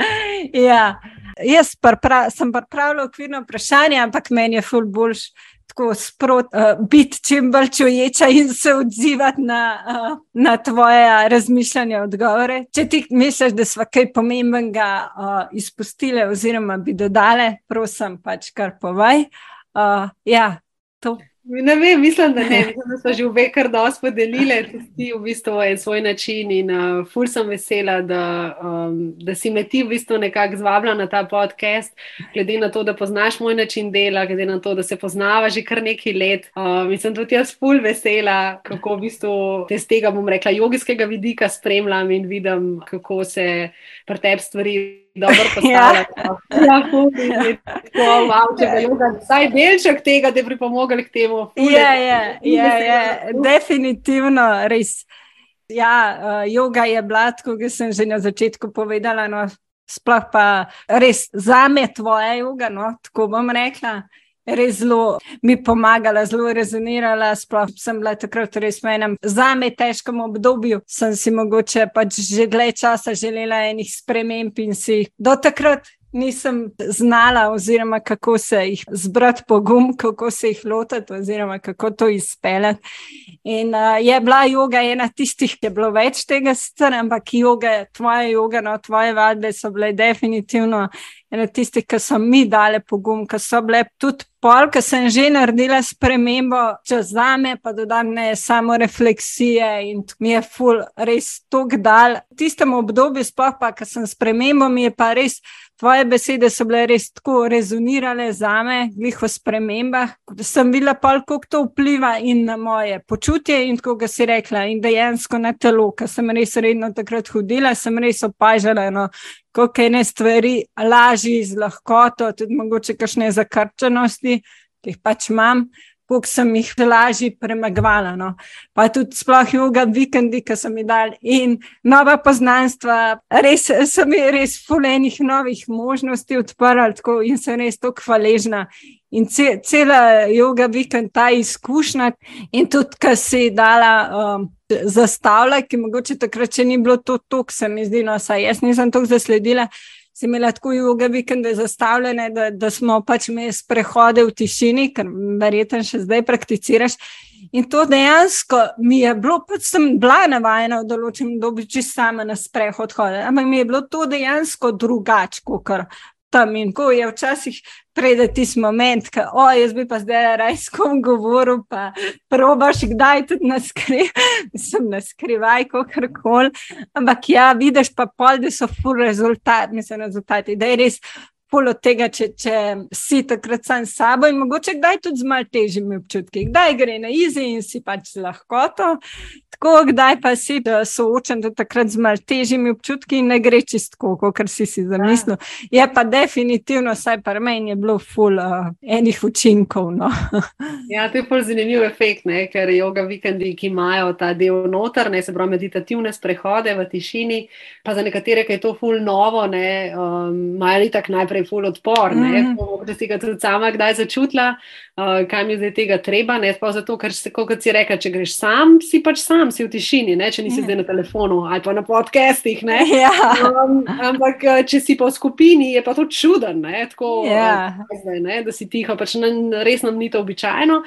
[laughs] ja. Jaz pripra sem pripravila okvirno vprašanje, ampak meni je ful boljš tako sprot, uh, biti čim bolj čuječa in se odzivati na, uh, na tvoje razmišljanje, odgovore. Če ti misliš, da smo kaj pomembnega uh, izpustili, oziroma bi dodali, prosim, pač kar povej. Uh, ja, to.
Ne vem, mislim, da ne. Mislim, da smo že v kar dosti podelili, tudi v bistvu en svoj način. In uh, ful sem vesela, da, um, da si me ti v bistvu nekako zvabila na ta podcast, glede na to, da poznaš moj način dela, glede na to, da se poznava že kar nekaj let. Um, in sem tudi jaz ful vesela, kako v bistvu te z tega, bom rekla, jogijskega vidika spremljam in vidim, kako se pri tebi stvari dobro postavljajo. [laughs] Ja, [laughs] ja, wow, če bi joga, vsaj delček tega, da bi pripomogli k temu.
Ja, ja, ja, ja, definitivno, res. Ja, uh, yoga je blat, kot sem že na začetku povedala. No, sploh pa res za me tvoja yoga, no, tako bom rekla res zelo mi pomagala, zelo rezonirala. Sploh sem bila takrat res v enem zame težkem obdobju. Sem si mogoče pač že dlje časa želela enih sprememb in si do takrat nisem znala, oziroma kako se jih zbrati pogum, kako se jih lotiti, oziroma kako to izpeljati. In uh, je bila yoga ena tistih, ki je bilo več tega, sicer, ampak yoga, tvoje yoga, no, tvoje vadbe so bile definitivno ena tistih, ki so mi dale pogum, ki so bile tudi pol, ki sem že naredila spremembo, če za me pa dodam ne samo refleksije in mi je ful res tok dal. V tistem obdobju, sploh pa, ki sem spremembo, mi je pa res. Tvoje besede so bile res tako rezonirale za me, glih o spremembah. Sem videla, kako to vpliva in na moje počutje, in tako ga si rekla, in dejansko na telo, ker sem res redno takrat hodila, sem res opažala, no, kako je ne stvari lažje z lahkoto, tudi mogoče kakšne zakrčenosti, ki jih pač imam kako sem jih lažje premagvala. No. Pa tudi sploh joga vikendi, ki so mi dali in nova poznanstva, res so mi res fulenih novih možnosti odprli tako, in sem res tako hvaležna. In ce, cela joga vikend, ta izkušnja, in tudi, kar si dala um, zastavljati, ki mogoče takrat, če ni bilo to, to, se mi zdi, no, saj jaz nisem to zasledila si imela tako jugo vikende zastavljene, da, da smo pač imeli sprehode v tišini, ker verjetno še zdaj prakticiraš. In to dejansko mi je bilo, pač sem bila navajena v določenem dobi, če sama na sprehod hodila, ampak mi je bilo to dejansko drugače, kot tam in ko je včasih pride tisti moment, ko oh, jaz bi pa zdaj rajskom govoril, pa probaš kdaj tudi na skrivaj, [laughs] sem na skrivaj, kako koli. Ampak ja, vidiš pa pol, da so full rezultat, mislim, rezultati, da je res pol od tega, če, če si takrat sam s sabo in mogoče kdaj tudi z malo težjimi občutki, kdaj gre na izi in si pač z lahkoto. Tako, kdaj pa si soočen takrat z malo težjimi občutki in ne gre čistko, kot si si zamislil. Ja. Je pa definitivno, saj pa meni je bilo ful uh, enih učinkov. No. [laughs]
ja, to je pa zanimiv efekt, ne? ker joga vikendi, ki imajo ta del noter, ne se pravi meditativne sprehode v tišini, pa za nekatere, ki je to ful novo, ne, um, imajo tako najprej najprej full odpor. Mm -hmm. Da si ga tudi sama kdaj začutila, uh, kaj mi je zdaj tega treba. Ne pa zato, ker se, kot si reka, če greš sam, si pač sam, si v tišini, ne? če nisi mm. zdaj na telefonu ali pa na podcestih. [laughs]
Ja.
Um, ampak uh, če si pa v skupini, je pa to čuden, Tako, ja. uh, zdaj, ne? da si tiho, pač ne, res nam ni to običajno.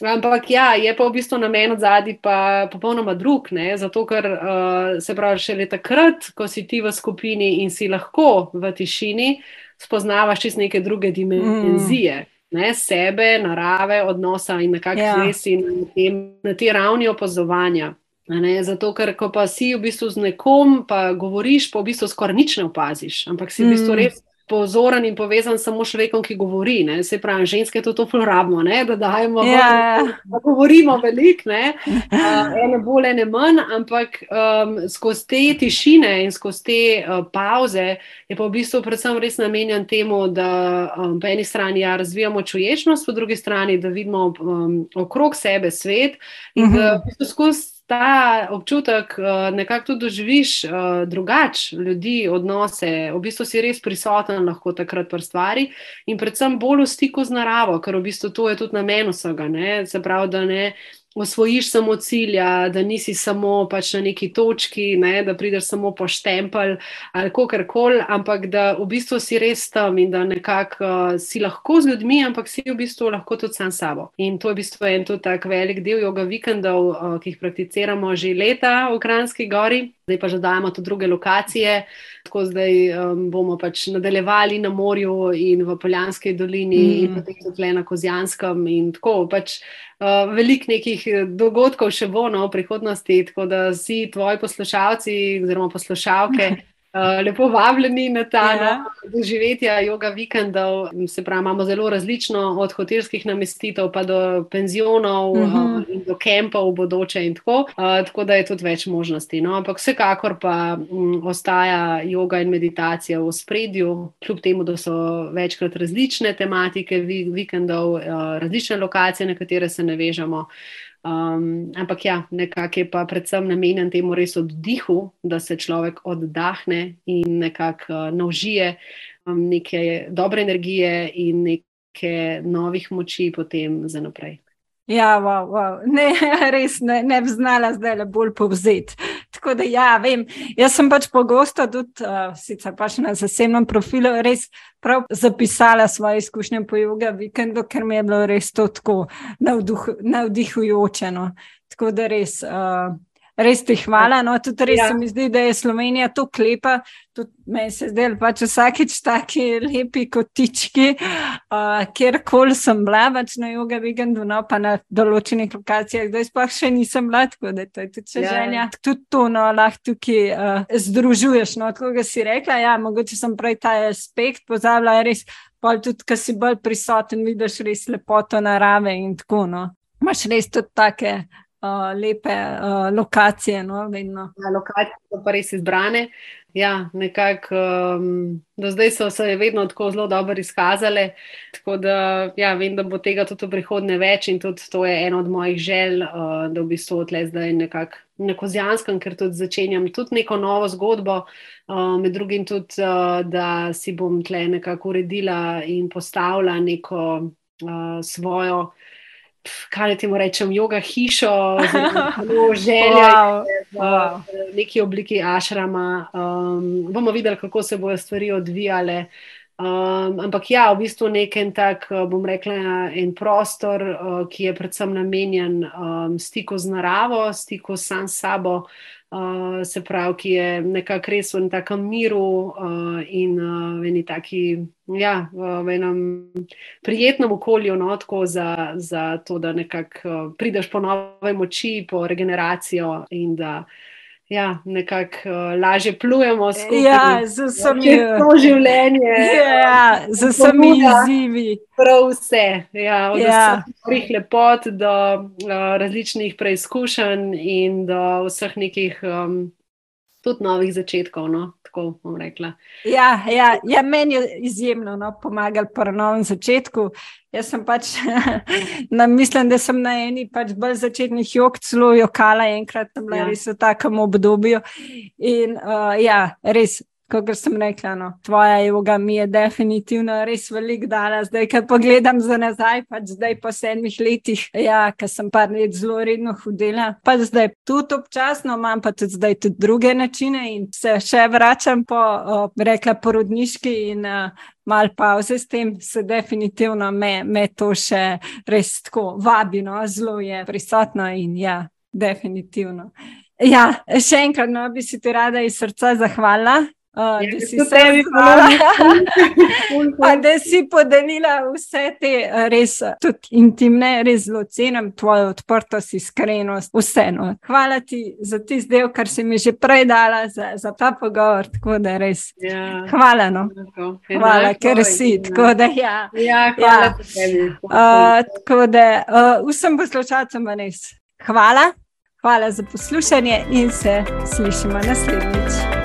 Ampak ja, je pa v bistvu namen od zadaj pa popolnoma drug. Ne? Zato, ker uh, se pravi, še leta krat, ko si ti v skupini in si lahko v tišini, spoznavaš čez neke druge dimenzije. Mm. Ne, sebe, narave, odnosa in na kakšen ja. način na, na tej ravni opazovanja. Ne, zato, ker ko pa si v bistvu z nekom, pa govoriš, pa v bistvu skoraj nič ne opaziš, ampak si v bistvu mm. res pozoren in povezan samo s človekom, ki govori. Ne? Se pravi, ženske to zelo rabimo, da dajemo, yeah. Ja. da govorimo veliko, uh, ene bolj, ene manj, ampak um, skozi te tišine in skozi te uh, pauze je pa v bistvu predvsem res namenjen temu, da um, po eni strani ja, razvijamo čuječnost, po drugi strani, da vidimo um, okrog sebe svet in mm -hmm. da v bistvu skozi ta občutek uh, nekako tudi doživiš uh, drugače, ljudi, odnose, v bistvu si res prisoten lahko takrat pri stvari in predvsem bolj v stiku z naravo, ker v bistvu to je tudi namen vsega, ne? se pravi, da ne osvojiš samo cilja, da nisi samo pač na neki točki, ne, da prideš samo po štempelj ali kar koli, ampak da v bistvu si res tam in da nekako uh, si lahko z ljudmi, ampak si v bistvu lahko tudi sam sabo. In to je v bistvu en tudi tak velik del joga vikendov, uh, ki jih prakticiramo že leta v Kranski gori. Zdaj pa že dajemo tudi druge lokacije. Tako zdaj um, bomo pač nadaljevali na morju in v Poljanski dolini, mm. in potem tudi na Kozjanskem. Tako pač uh, veliko nekih dogodkov še bo no, v prihodnosti, tako da vsi tvoji poslušalci oziroma poslušalke. [laughs] Uh, lepo vabljeni na ta ja. doživetje yoga vikendov. Se pravi, imamo zelo različno, od hotelskih namestitev pa do penzionov uh -huh. uh, in do kempov v bodoče in tako. Uh, tako da je tudi več možnosti. No? Ampak vsekakor pa um, ostaja yoga in meditacija v spredju, kljub temu, da so večkrat različne tematike vikendov, uh, različne lokacije, na katere se navežemo. Um, ampak ja, nekako je pa predvsem namenjen temu res oddihu, da se človek oddahne in nekako uh, naužije um, neke dobre energije in neke novih moči potem za naprej.
Ja, wow, wow. Ne, [laughs] res ne, ne bi znala zdaj le bolj povzeti. Tako da, ja, vem, jaz sem pač pogosto tudi, uh, sicer pač na zasebnem profilu, res prav zapisala svoje izkušnje po jugu vikendu, ker mi je bilo res to tako navduh, navdihujoče. No. Tako da res. Uh, Res ti hvala. No, tudi res ja. se mi zdi, da je Slovenija to klepa. Tudi meni se zdaj pač vsakeč taki lepi kotički, uh, kjerkoli sem bila, pač na jugu, vikendu, no, pa na določenih lokacijah, zdaj pa še nisem bila, tako da to je tudi če ja. želja. Tudi to no, lahko tukaj uh, združuješ. No, tako da si rekla, ja, mogoče sem prej ta aspekt pozabila, res pa tudi, ker si bolj prisoten, vidiš res lepoto narave in tako. No. Imáš res tudi take uh, lepe uh, lokacije. No,
ja, lokacije so pa res izbrane. Ja, nekako um, do zdaj so se vedno tako zelo dobro izkazale. Tako da ja, vem, da bo tega tudi v prihodnje več in tudi to je ena od mojih želj, uh, da v bistvu tle zdaj nekako neko zjanskem, ker tudi začenjam tudi neko novo zgodbo. Uh, med drugim tudi, uh, da si bom tle nekako uredila in postavila neko uh, svojo kaj ti mu rečem, yoga hišo, [laughs] zelo želja, wow. v wow. neki obliki ašrama. Um, bomo videli, kako se bodo stvari odvijale. Um, ampak ja, v bistvu nekem tak, bom rekla, en prostor, uh, ki je predvsem namenjen um, stiku z naravo, stiku sam s sabo. Uh, se pravi, ki je nekako res v nekem miru uh, in uh, v eni taki, ja, v enem prijetnem okolju, no, tako za, za to, da nekako uh, prideš po nove moči, po regeneracijo in da ja, nekako uh, lažje plujemo skupaj.
Ja, z vsemi
življenji. [laughs]
Ja, z vsemi izzivi.
Prav vse. Ja, od ja. vseh lepot do uh, različnih preizkušenj in do vseh nekih um, tudi novih začetkov. No? tako bom rekla.
Ja, ja, ja meni je izjemno no, pomagal pri novem začetku. Jaz sem pač, [laughs] na, mislim, da sem na eni pač bolj začetnih jog celo jokala, enkrat tam ja. res v takem obdobju. In uh, ja, res kot sem rekla, no, tvoja joga mi je definitivno res velik dala. Zdaj, ko pogledam za nazaj, pač zdaj po sedmih letih, ja, ki sem pa res zelo redno hodila, pa zdaj tudi občasno, imam pa tudi zdaj tudi druge načine in se še vračam po, o, rekla, porodniški in uh, mal pauze s tem, se definitivno me, me to še res tako vabino, zelo je prisotno in ja, definitivno. Ja, še enkrat no, bi si ti rada iz srca zahvalila, Uh, da, si [laughs] [laughs] da si podelila vse te res intimne, res zelo cenim tvojo odprtost, iskrenost, vseeno. Hvala ti za tisti del, kar si mi že prej dala, za, za ta pogovor. Tako da res. Ja, hvala, no. hvala, ker si. Tako da, ja.
Ja, hvala. Ja.
Uh, tako da uh, vsem poslušalcem res. Hvala. Hvala za poslušanje in se slišimo naslednjič.